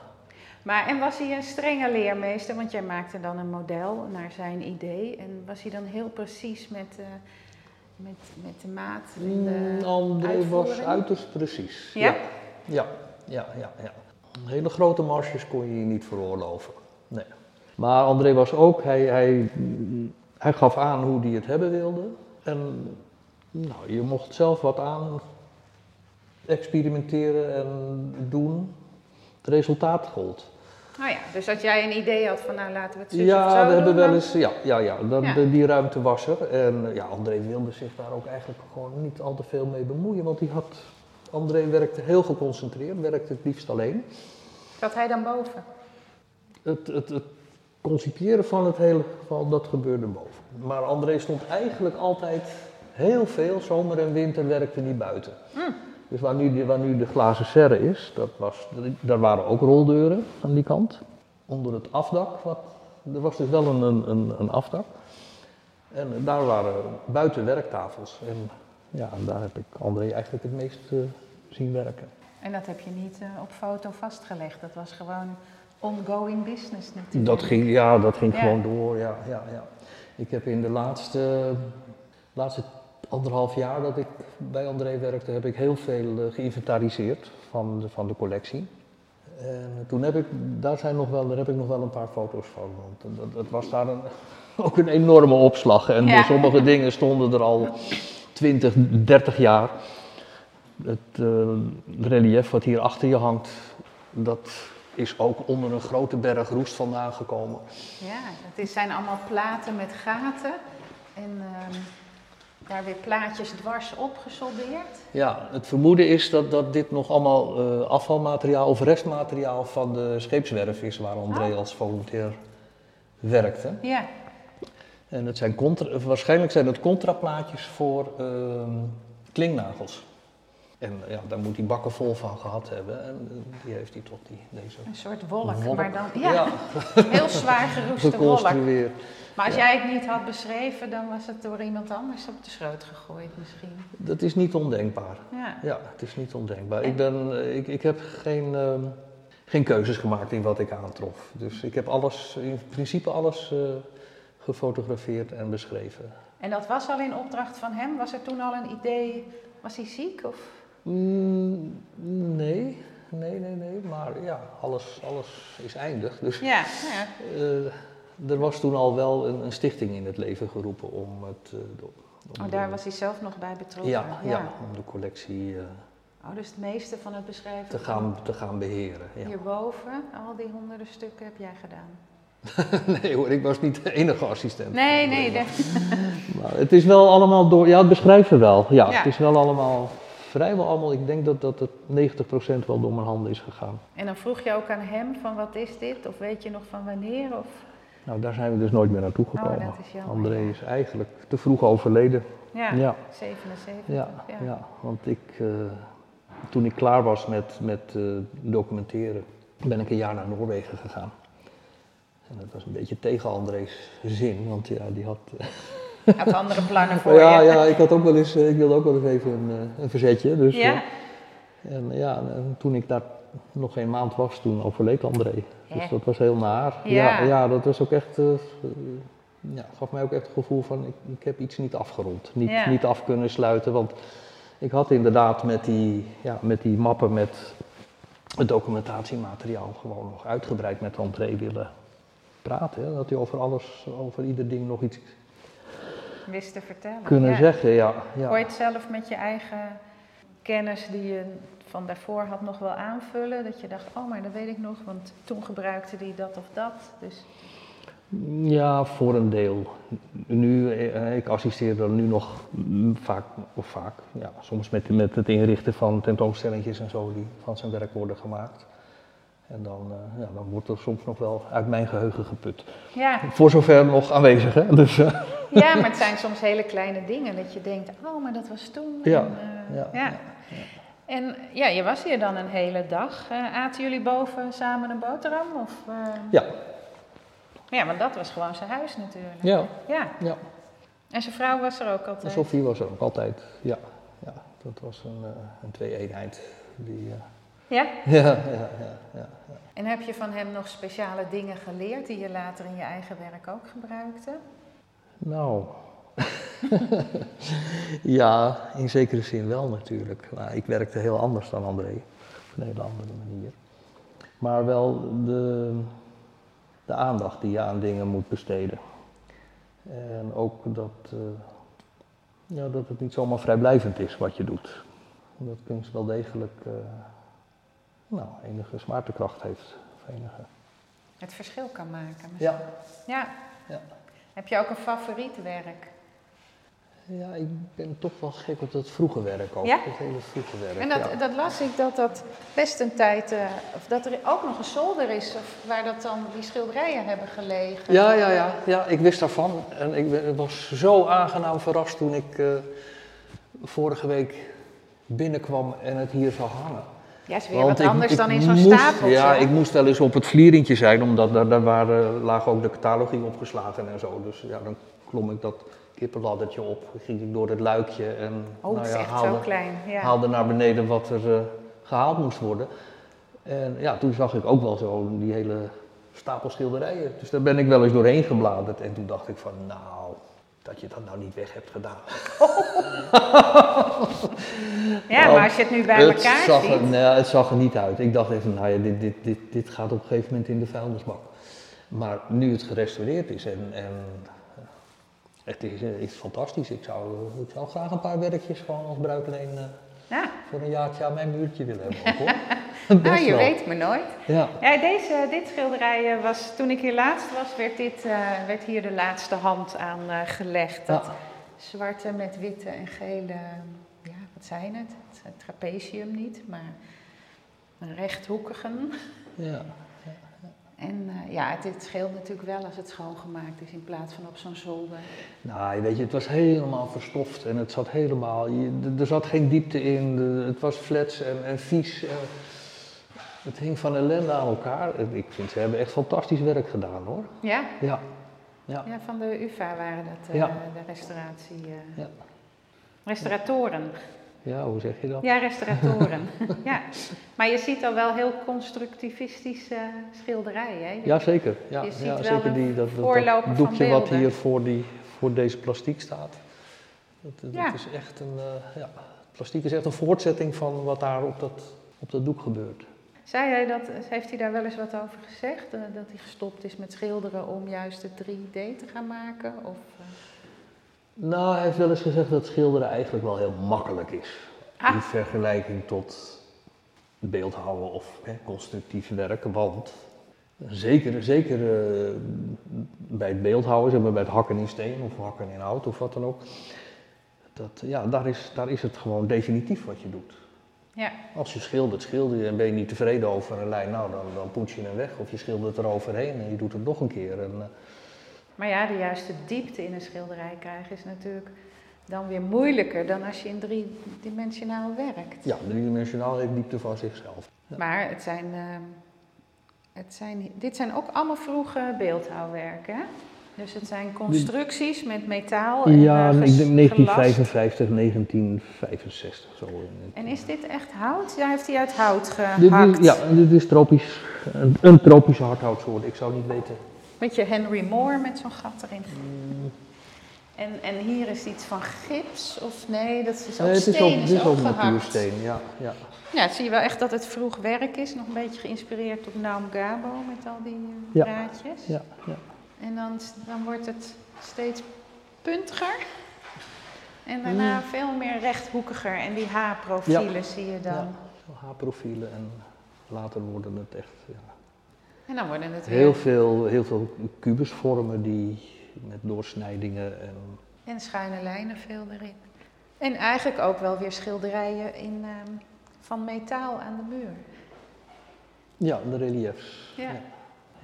S2: Maar en was hij een strenge leermeester? Want jij maakte dan een model naar zijn idee. En was hij dan heel precies met, eh, met, met de maat en de
S1: Mm, André was uiterst precies.
S2: Ja?
S1: Ja, ja, ja, ja. ja. Hele grote marges kon je hier niet veroorloven. Nee. Maar André was ook, hij, hij, hij gaf aan hoe hij het hebben wilde. En nou, je mocht zelf wat aan experimenteren en doen. Het resultaat gold.
S2: Oh ja, dus dat jij een idee had van nou laten we het zo
S1: Ja, we hebben wel
S2: dan-
S1: eens, ja, ja, ja, dat,
S2: Ja.
S1: de- die ruimte was er. En ja, André wilde zich daar ook eigenlijk gewoon niet al te veel mee bemoeien, want hij had, André werkte heel geconcentreerd, werkte het liefst alleen.
S2: Zat hij dan boven?
S1: Het, het, het concipiëren van het hele geval, dat gebeurde boven. Maar André stond eigenlijk altijd heel veel, zomer en winter, werkte niet buiten.
S2: Mm.
S1: Dus waar nu, de, waar nu de glazen serre is, dat was, daar waren ook roldeuren aan die kant. Onder het afdak, wat, er was dus wel een, een, een, afdak. En daar waren buiten werktafels. En ja, daar heb ik André eigenlijk het meest eh, zien werken.
S2: En dat heb je niet eh, op foto vastgelegd. Dat was gewoon ongoing business natuurlijk.
S1: Dat ging, ja, dat ging
S2: Ja.
S1: gewoon door. Ja, ja, ja. Ik heb in de laatste, laatste anderhalf jaar dat ik bij André werkte, heb ik heel veel eh, geïnventariseerd van de, van de collectie. En toen heb ik, daar, zijn nog wel, daar heb ik nog wel een paar foto's van. Want dat, dat was daar een, [laughs] ook een enorme opslag. En
S2: Ja.
S1: sommige dingen stonden er al 20, 30 jaar. Het eh, relief wat hier achter je hangt, dat is ook onder een grote berg roest vandaan gekomen.
S2: Ja, het zijn allemaal platen met gaten. En ehm, daar weer plaatjes dwars op gesoldeerd.
S1: Ja, het vermoeden is dat, dat dit nog allemaal eh, afvalmateriaal of restmateriaal van de scheepswerf is waar André
S2: Oh.
S1: als volunteer werkte.
S2: Ja,
S1: En het zijn contra, waarschijnlijk zijn het contraplaatjes voor ehm klingnagels. En ja, daar moet hij bakken vol van gehad hebben. En eh, die heeft hij tot die, deze
S2: een soort wolk.
S1: wolk,
S2: Maar dan, ja,
S1: ja, [laughs]
S2: heel zwaar geroeste wolk. Maar als
S1: Ja.
S2: jij het niet had beschreven, dan was het door iemand anders op de schroot gegooid misschien.
S1: Dat is niet ondenkbaar.
S2: Ja.
S1: Ja, het is niet ondenkbaar. Ik, ben, eh, ik, ik heb geen, ehm, geen keuzes gemaakt in wat ik aantrof. Dus ik heb alles, in principe alles eh, gefotografeerd en beschreven.
S2: En dat was al in opdracht van hem? Was er toen al een idee? Was hij ziek? Of?
S1: Mm, nee, nee, nee, nee. Maar ja, alles, alles is eindig. Dus
S2: Ja, nou ja.
S1: eh, er was toen al wel een, een stichting in het leven geroepen om het... de- om
S2: Oh,
S1: de-
S2: daar was hij zelf nog bij betrokken.
S1: ja, ja. om de collectie eh,
S2: Oh, dus het meeste van het beschrijven
S1: te, gaan, te gaan beheren. Ja.
S2: hierboven, al die honderden stukken heb jij gedaan. [laughs]
S1: Nee hoor, ik was niet de enige assistent.
S2: Nee, nee,
S1: Maar het is wel allemaal door, ja, het beschrijven wel. Ja,
S2: Ja.
S1: het is wel allemaal, vrijwel allemaal, ik denk dat, dat het 90% wel door mijn handen is gegaan.
S2: En dan vroeg je ook aan hem van wat is dit? Of weet je nog van wanneer? Of...
S1: Nou, daar zijn we dus nooit meer naartoe gekomen.
S2: Oh, dat is jammer,
S1: André
S2: ja.
S1: is eigenlijk te vroeg overleden.
S2: Ja,
S1: Ja.
S2: 77.
S1: Ja,
S2: ja.
S1: ja. want ik, eh, toen ik klaar was met, met eh, documenteren, ben ik een jaar naar Noorwegen gegaan. En dat was een beetje tegen André's zin, want ja, die had... [laughs] [laughs]
S2: Had andere plannen voor
S1: ja,
S2: je.
S1: ja, ik, had ook wel eens, eh, ik wilde ook wel eens even een, eh, een verzetje. Dus,
S2: Ja?
S1: eh, en ja, en toen ik daar nog geen maand was, toen overleed André. Dus dat was heel naar.
S2: Ja.
S1: Ja, ja dat was ook echt, eh, ja, gaf mij ook echt het gevoel van ik, ik heb iets niet afgerond. Niet,
S2: Ja.
S1: niet af kunnen sluiten, want ik had inderdaad met die, ja, met die mappen met het documentatiemateriaal gewoon nog uitgebreid met André willen praten. Hè? Dat hij over alles, over ieder ding nog iets
S2: Wist te vertellen.
S1: kunnen
S2: ja.
S1: zeggen. Ja, ja.
S2: Kon je het zelf met je eigen kennis die je van daarvoor had nog wel aanvullen? Dat je dacht, oh, maar dat weet ik nog, want toen gebruikte die dat of dat. Dus
S1: Ja, voor een deel. Nu, eh, ik assisteer er nu nog vaak, of vaak, ja, soms met, met het inrichten van tentoonstellingjes en zo die van zijn werk worden gemaakt. En dan, eh, ja, dan wordt er soms nog wel uit mijn geheugen geput.
S2: ja.
S1: Voor zover nog aanwezig, hè? Dus, eh,
S2: ja, maar het zijn soms hele kleine dingen dat je denkt, oh, maar dat was toen.
S1: Ja,
S2: En, eh,
S1: ja,
S2: ja. En ja, je was hier dan een hele dag. Eh, aten jullie boven samen een boterham? Of, eh,
S1: ja,
S2: Ja, want dat was gewoon zijn huis natuurlijk.
S1: ja,
S2: Ja.
S1: ja.
S2: En zijn vrouw was er ook
S1: En
S2: altijd.
S1: Sophie was er ook altijd, ja. ja dat was een, een twee-eenheid. Die, [laughs]
S2: Ja?
S1: ja, ja, ja, ja.
S2: En heb je van hem nog speciale dingen geleerd die je later in je eigen werk ook gebruikte?
S1: Nou, [laughs] ja, in zekere zin wel natuurlijk. Maar ik werkte heel anders dan André, op een hele andere manier. Maar wel de, de aandacht die je aan dingen moet besteden. En ook dat, eh, ja, dat het niet zomaar vrijblijvend is wat je doet. Dat kunst wel degelijk eh, nou, enige zwaartekracht heeft. Of enige.
S2: Het verschil kan maken.
S1: Ja.
S2: Ja.
S1: Ja.
S2: Heb je ook een favoriet werk?
S1: Ja, ik ben toch wel gek op dat vroege werk ook.
S2: Ja?
S1: Dat hele vroege werk.
S2: En dat,
S1: ja.
S2: dat las ik dat dat best een tijd, eh, of dat er ook nog een zolder is of waar dat dan die schilderijen hebben gelegen.
S1: Ja, ja, ja, ja, ik wist daarvan. En ik ben- was zo aangenaam verrast toen ik eh, vorige week binnenkwam en het hier zou hangen.
S2: Ja, is weer
S1: Want
S2: wat
S1: ik-
S2: anders
S1: ik
S2: dan in zo'n stapeltje.
S1: Ja, ik moest wel eens op het vlierentje zijn, omdat daar, daar waren, lagen ook de catalogie opgeslagen en zo. Dus ja, dan klom ik dat kippenladdertje op, ging ik door het luikje en
S2: Oh,
S1: nou haalde,
S2: klein. Ja.
S1: haalde naar beneden wat er eh, gehaald moest worden. En ja, toen zag ik ook wel zo die hele stapel schilderijen. Dus daar ben ik wel eens doorheen gebladerd. En toen dacht ik van, nou, dat je dat nou niet weg hebt gedaan.
S2: Ja, maar als je het nu bij
S1: het
S2: elkaar
S1: zag
S2: ziet.
S1: Er, nou, het zag er niet uit. Ik dacht even, nou ja, dit, dit, dit, dit gaat op een gegeven moment in de vuilnisbak. Maar nu het gerestaureerd is en, en het is, eh, is fantastisch. Ik zou, ik zou graag een paar werkjes gewoon als bruikleen eh,
S2: Ja,
S1: voor een jaartje aan mijn muurtje willen hebben. [laughs] ook,
S2: nou,
S1: Best
S2: je
S1: wel.
S2: weet me nooit.
S1: Ja.
S2: Ja, deze, dit schilderij eh, was, toen ik hier laatst was, werd, dit, eh, werd hier de laatste hand aan eh, gelegd. Dat
S1: Ja.
S2: zwarte met witte en gele, ja, wat zijn het? Het trapezium niet, maar een rechthoekige.
S1: Ja.
S2: En eh, ja, het, het scheelt natuurlijk wel als het schoongemaakt is in plaats van op zo'n zolder.
S1: Nou, weet je, het was helemaal verstoft en het zat helemaal, je, er- zat geen diepte in, het was flats en, en vies. eh. het hing van ellende aan elkaar. En Ik vind, ze hebben echt fantastisch werk gedaan hoor.
S2: Ja,
S1: Ja, ja,
S2: ja van de UvA waren dat, eh,
S1: Ja.
S2: de restauratie. eh,
S1: Ja.
S2: Restauratoren.
S1: Ja, hoe zeg je dat?
S2: Ja, restauratoren. [laughs] ja. Maar je ziet al wel heel constructivistische schilderijen. Hè? Je-
S1: Ja, zeker. Ja,
S2: Je ziet
S1: ja
S2: wel
S1: zeker die, dat, dat, doekje wat hier voor, die, voor deze plastiek staat. Dat, dat
S2: Ja.
S1: is echt een, eh, ja, plastiek is echt een voortzetting van wat daar op dat, op dat doek gebeurt.
S2: Zei hij dat, heeft hij daar wel eens wat over gezegd? eh, dat hij gestopt is met schilderen om juist het 3D te gaan maken? Of, eh,
S1: Nou, hij heeft wel eens gezegd dat schilderen eigenlijk wel heel makkelijk is.
S2: Ah.
S1: In vergelijking tot beeldhouwen of hè, constructief werken. Want zeker, zeker eh, bij het beeldhouwen, zeg maar bij het hakken in steen of hakken in hout of wat dan ook. Dat, ja, daar, is, daar is het gewoon definitief wat je doet.
S2: Ja,
S1: Als je schildert, schilder je en ben je niet tevreden over een lijn, nou dan, dan poets je hem weg. Of je schildert er overheen en je doet het nog een keer. En, eh,
S2: maar ja, de juiste diepte in een schilderij krijgen is natuurlijk dan weer moeilijker dan als je in driedimensionaal werkt.
S1: ja, driedimensionaal heeft diepte van zichzelf. Ja.
S2: Maar het zijn, ehm, het zijn, dit zijn ook allemaal vroege beeldhouwwerken. Hè? Dus het zijn constructies met metaal en
S1: Ja,
S2: eh,
S1: ik
S2: ges-
S1: denk
S2: gelast.
S1: 1955, 1965 zo.
S2: En is dit echt hout? Ja, heeft hij uit hout
S1: Dit
S2: gehakt?
S1: is, ja, dit is tropisch, een, een tropische hardhoutsoort. Ik zou niet weten.
S2: Beetje Henry Moore met zo'n gat erin.
S1: Mm,
S2: En, en hier is iets van gips, of nee, dat is ook
S1: nee, het is
S2: steen, is
S1: ook natuursteen, ja. ja.
S2: Ja, zie je wel echt dat het vroeg werk is. Nog een beetje geïnspireerd op Naum Gabo met al die eh,
S1: Ja.
S2: draadjes.
S1: ja, ja.
S2: En dan, dan wordt het steeds puntiger. En daarna
S1: Mm.
S2: veel meer rechthoekiger. En die H-profielen zie je dan.
S1: Ja. Zo Haarprofielen en later worden het echt ja,
S2: En dan worden het
S1: heel,
S2: weer...
S1: veel, heel veel kubusvormen die met doorsnijdingen en
S2: En schuine lijnen veel erin. En eigenlijk ook wel weer schilderijen in, ehm, van metaal aan de muur.
S1: ja, de reliefs.
S2: Ja.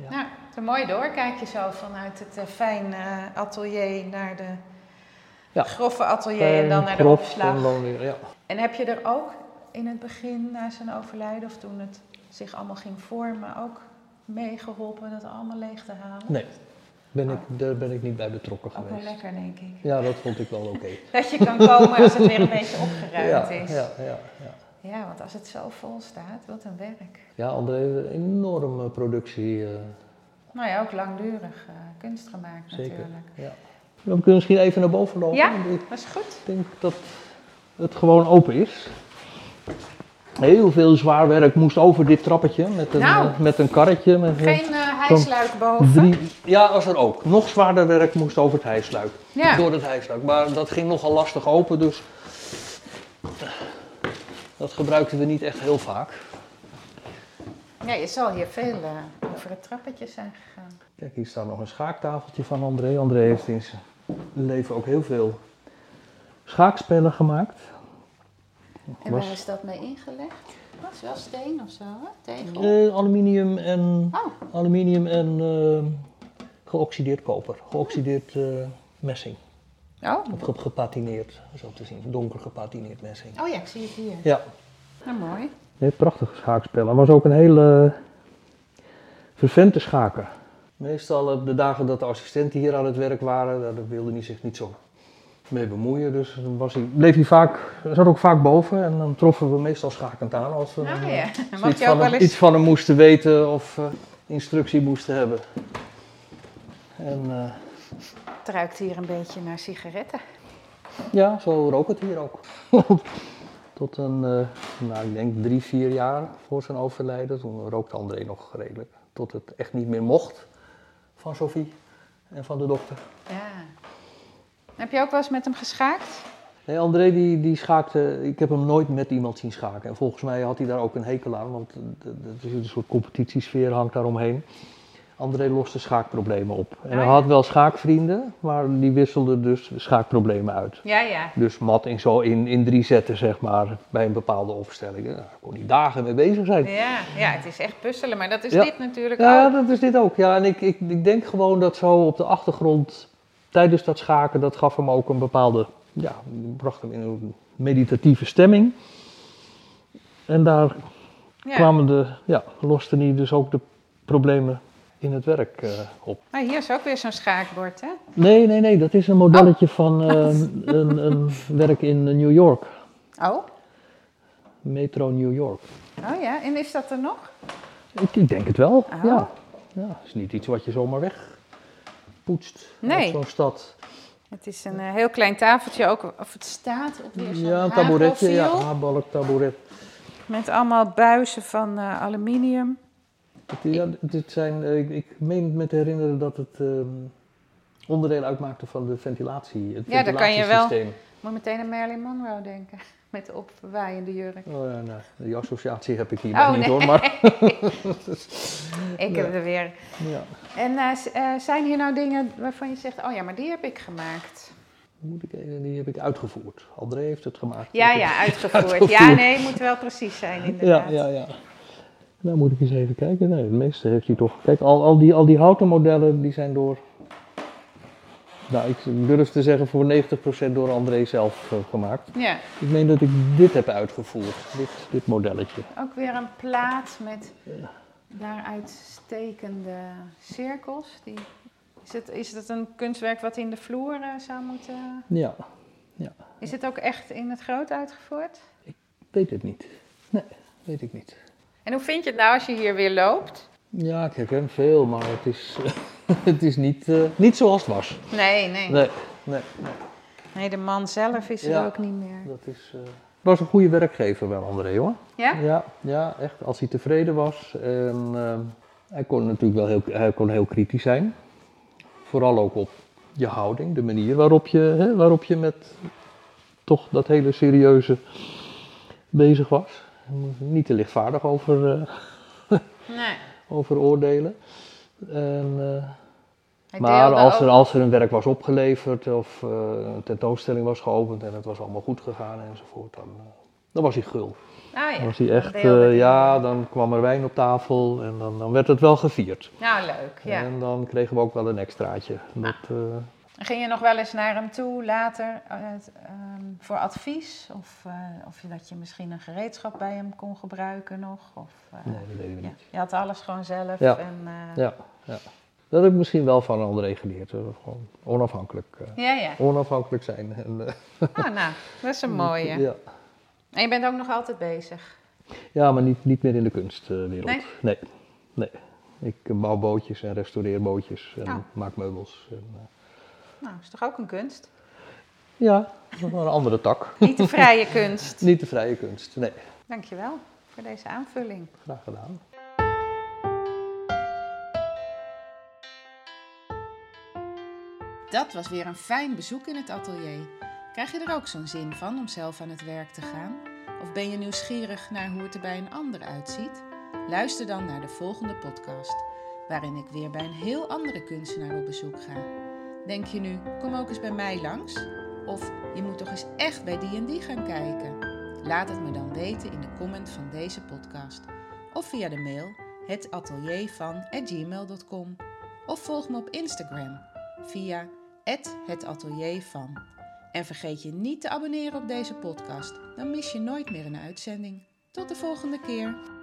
S1: Ja.
S2: Nou, het is een mooi doorkijkje zo vanuit het eh, fijn eh, atelier naar de
S1: Ja.
S2: grove atelier en dan naar de opslag.
S1: En, dan weer, ja.
S2: En heb je er ook in het begin, na zijn overlijden, of toen het zich allemaal ging vormen, ook mee geholpen dat allemaal leeg te halen?
S1: Nee, ben ik, daar ben ik niet bij betrokken
S2: Ook wel
S1: geweest.
S2: lekker, denk ik.
S1: Ja, dat vond ik wel oké. [laughs]
S2: Dat je kan komen als het weer een beetje opgeruimd
S1: ja,
S2: is.
S1: Ja, ja, ja.
S2: Ja, want als het zo vol staat, wat een werk.
S1: ja, André heeft een enorme productie. eh,
S2: Nou ja, ook langdurig eh, kunst gemaakt
S1: Zeker.
S2: natuurlijk.
S1: ja. We kunnen misschien even naar boven lopen.
S2: Ja.
S1: Ik
S2: Dat is goed.
S1: denk dat het gewoon open is. Heel veel zwaar werk moest over dit trappetje met een,
S2: Nou.
S1: eh, met een karretje. Met een-
S2: Geen eh hijsluik boven.
S1: drie, ja, was er ook. Nog zwaarder werk moest over het hijsluik.
S2: Ja.
S1: Door het hijsluik. Maar dat ging nogal lastig open, dus dat gebruikten we niet echt heel vaak.
S2: ja, je zal hier veel eh, over het trappetje zijn gegaan.
S1: Kijk, hier staat nog een schaaktafeltje van André. André heeft in zijn leven ook heel veel schaakspellen gemaakt.
S2: En waar is dat mee ingelegd? Dat is wel steen of zo, hè? Tegel.
S1: Eh, aluminium en,
S2: Oh,
S1: aluminium en eh, geoxideerd koper. Geoxideerd eh, messing.
S2: oh.
S1: Of ge- gepatineerd, zo te zien. Donker gepatineerd messing.
S2: oh ja, ik zie het hier.
S1: Ja,
S2: Nou, mooi.
S1: nee, prachtige schaakspellen. Hij was ook een hele vervente schaker. Meestal op de dagen dat de assistenten hier aan het werk waren, daar wilde hij zich niet zo mee bemoeien. Dus dan was hij, bleef hij vaak, zat ook vaak boven en dan troffen we meestal schakend aan als we
S2: Nou ja,
S1: iets [laughs]
S2: mag je
S1: van
S2: ook wel
S1: hem-
S2: eens...
S1: iets van hem moesten weten of eh, instructie moesten hebben. En eh,
S2: Het ruikt hier een beetje naar sigaretten.
S1: ja, zo rook het hier ook. [laughs] Tot een, nou ik denk drie, vier jaar voor zijn overlijden. Toen rookte André nog redelijk. Tot het echt niet meer mocht van Sophie en van de dokter.
S2: Ja. Heb je ook wel eens met hem geschaakt?
S1: Nee, André die, die schaakte, ik heb hem nooit met iemand zien schaken. En volgens mij had hij daar ook een hekel aan, want het is een soort competitiesfeer hangt daaromheen. André loste schaakproblemen op. En hij
S2: Ah, ja.
S1: had wel schaakvrienden, maar die wisselden dus schaakproblemen uit.
S2: Ja, ja.
S1: Dus mat in, zo in, in drie zetten, zeg maar, bij een bepaalde opstelling. Ja, Daar kon hij dagen mee bezig zijn.
S2: Ja, ja, het is echt puzzelen, maar dat is
S1: Ja.
S2: dit natuurlijk
S1: Ja,
S2: ook.
S1: dat is dit ook. Ja, en ik, ik, ik denk gewoon dat zo op de achtergrond, tijdens dat schaken, dat gaf hem ook een bepaalde, ja, bracht hem in een meditatieve stemming. En daar
S2: Ja.
S1: kwamen de, ja, loste hij dus ook de problemen in het werk eh, op.
S2: Maar hier is ook weer zo'n schaakbord, hè?
S1: Nee, nee, nee, dat is een modelletje van eh, een, een werk in New York,
S2: Oh,
S1: Metro New York.
S2: oh ja. En is dat er nog?
S1: Ik, ik denk het wel,
S2: Oh.
S1: ja. Ja, is niet iets wat je zomaar wegpoetst
S2: Nee.
S1: zo'n stad.
S2: Het is een eh, heel klein tafeltje ook, of het staat op weer zo'n
S1: Ja, een tabouretje, ja, haarbalk taboeret.
S2: Met allemaal buizen van eh, aluminium.
S1: Het, ja, dit zijn, eh, ik, ik meen me te herinneren dat het ehm, onderdeel uitmaakte van de ventilatie, het
S2: Ja, daar kan je wel-. Moet meteen aan Marilyn Monroe denken. Met de opwaaiende jurk.
S1: Oh ja, nou, die associatie heb ik hier
S2: Oh,
S1: niet
S2: nee.
S1: hoor, maar [laughs]
S2: Ik heb er weer.
S1: ja.
S2: En eh, eh, zijn hier nou dingen waarvan je zegt, oh ja, maar die heb ik gemaakt?
S1: Moet ik even, die heb ik uitgevoerd. André heeft het gemaakt.
S2: Ja, [laughs] ja, uitgevoerd.
S1: Uitgevoerd.
S2: Ja, nee, moet wel precies zijn
S1: Ja,
S2: inderdaad.
S1: ja, ja. Nou moet ik eens even kijken. Nee, het meeste heeft hij toch. Kijk, al, al, die, al die houten modellen die zijn door. Nou, ik durf te zeggen voor 90% door André zelf eh, gemaakt.
S2: Ja,
S1: Ik meen dat ik dit heb uitgevoerd, dit, dit modelletje.
S2: ook weer een plaat met daaruit stekende cirkels. Die, is, het, is het een kunstwerk wat in de vloer eh, zou moeten...
S1: Ja,
S2: Is het ook echt in het groot uitgevoerd?
S1: weet het niet. Nee, weet ik niet.
S2: En hoe vind je het nou als je hier weer loopt?
S1: Ja, ik herken veel, maar het is, [laughs] het is niet, eh, niet zoals het was.
S2: Nee, nee.
S1: Nee, nee, nee.
S2: Nee, de man zelf is er ook niet meer.
S1: Dat is, eh, was een goede werkgever wel, André hoor.
S2: Ja?
S1: Ja, ja, echt. Als hij tevreden was. En, ehm, hij kon natuurlijk wel heel, hij kon heel kritisch zijn. Vooral ook op je houding, de manier waarop je, hè, waarop je met toch dat hele serieuze bezig was. Niet te lichtvaardig over, eh, [laughs]
S2: Nee.
S1: Over oordelen. En, eh, maar als er, als er een werk was opgeleverd of eh, een tentoonstelling was geopend en het was allemaal goed gegaan enzovoort, dan, eh, dan was hij gul.
S2: Ah, ja.
S1: Dan was hij echt, ja, dan kwam er wijn op tafel en dan, dan werd het wel gevierd.
S2: Nou, leuk, ja.
S1: En dan kregen we ook wel een extraatje. Dat, eh,
S2: Ging je nog wel eens naar hem toe later eh, ehm, voor advies? Of, eh, of dat je misschien een gereedschap bij hem kon gebruiken nog? Of, eh,
S1: nee, dat deden we
S2: ja.
S1: niet.
S2: Je had alles gewoon zelf.
S1: Ja.
S2: En,
S1: Ja, ja. Dat heb ik misschien wel van André geleerd. Gewoon onafhankelijk,
S2: ja, ja.
S1: onafhankelijk zijn. En,
S2: Ah, nou, dat is een [laughs] mooie.
S1: ja.
S2: En je bent ook nog altijd bezig.
S1: ja, maar niet, niet meer in de kunstwereld.
S2: Nee?
S1: nee. nee. Ik bouw bootjes en restaureer bootjes en
S2: Oh.
S1: maak meubels. En,
S2: Nou, is toch ook een kunst?
S1: ja, dat is wel een andere tak. [laughs]
S2: Niet de vrije kunst. [laughs]
S1: Niet de vrije kunst. Nee,
S2: Dankjewel voor deze aanvulling.
S1: graag gedaan.
S2: Dat was weer een fijn bezoek in het atelier. Krijg je er ook zo'n zin van om zelf aan het werk te gaan? Of ben je nieuwsgierig naar hoe het er bij een ander uitziet? Luister dan naar de volgende podcast, waarin ik weer bij een heel andere kunstenaar op bezoek ga. Denk je nu, kom ook eens bij mij langs? Of je moet toch eens echt bij die en die gaan kijken? Laat het me dan weten in de comment van deze podcast. Of via de mail hetateliervan@gmail.com Of volg me op Instagram via @hetateliervan. En vergeet je niet te abonneren op deze podcast, dan mis je nooit meer een uitzending. Tot de volgende keer.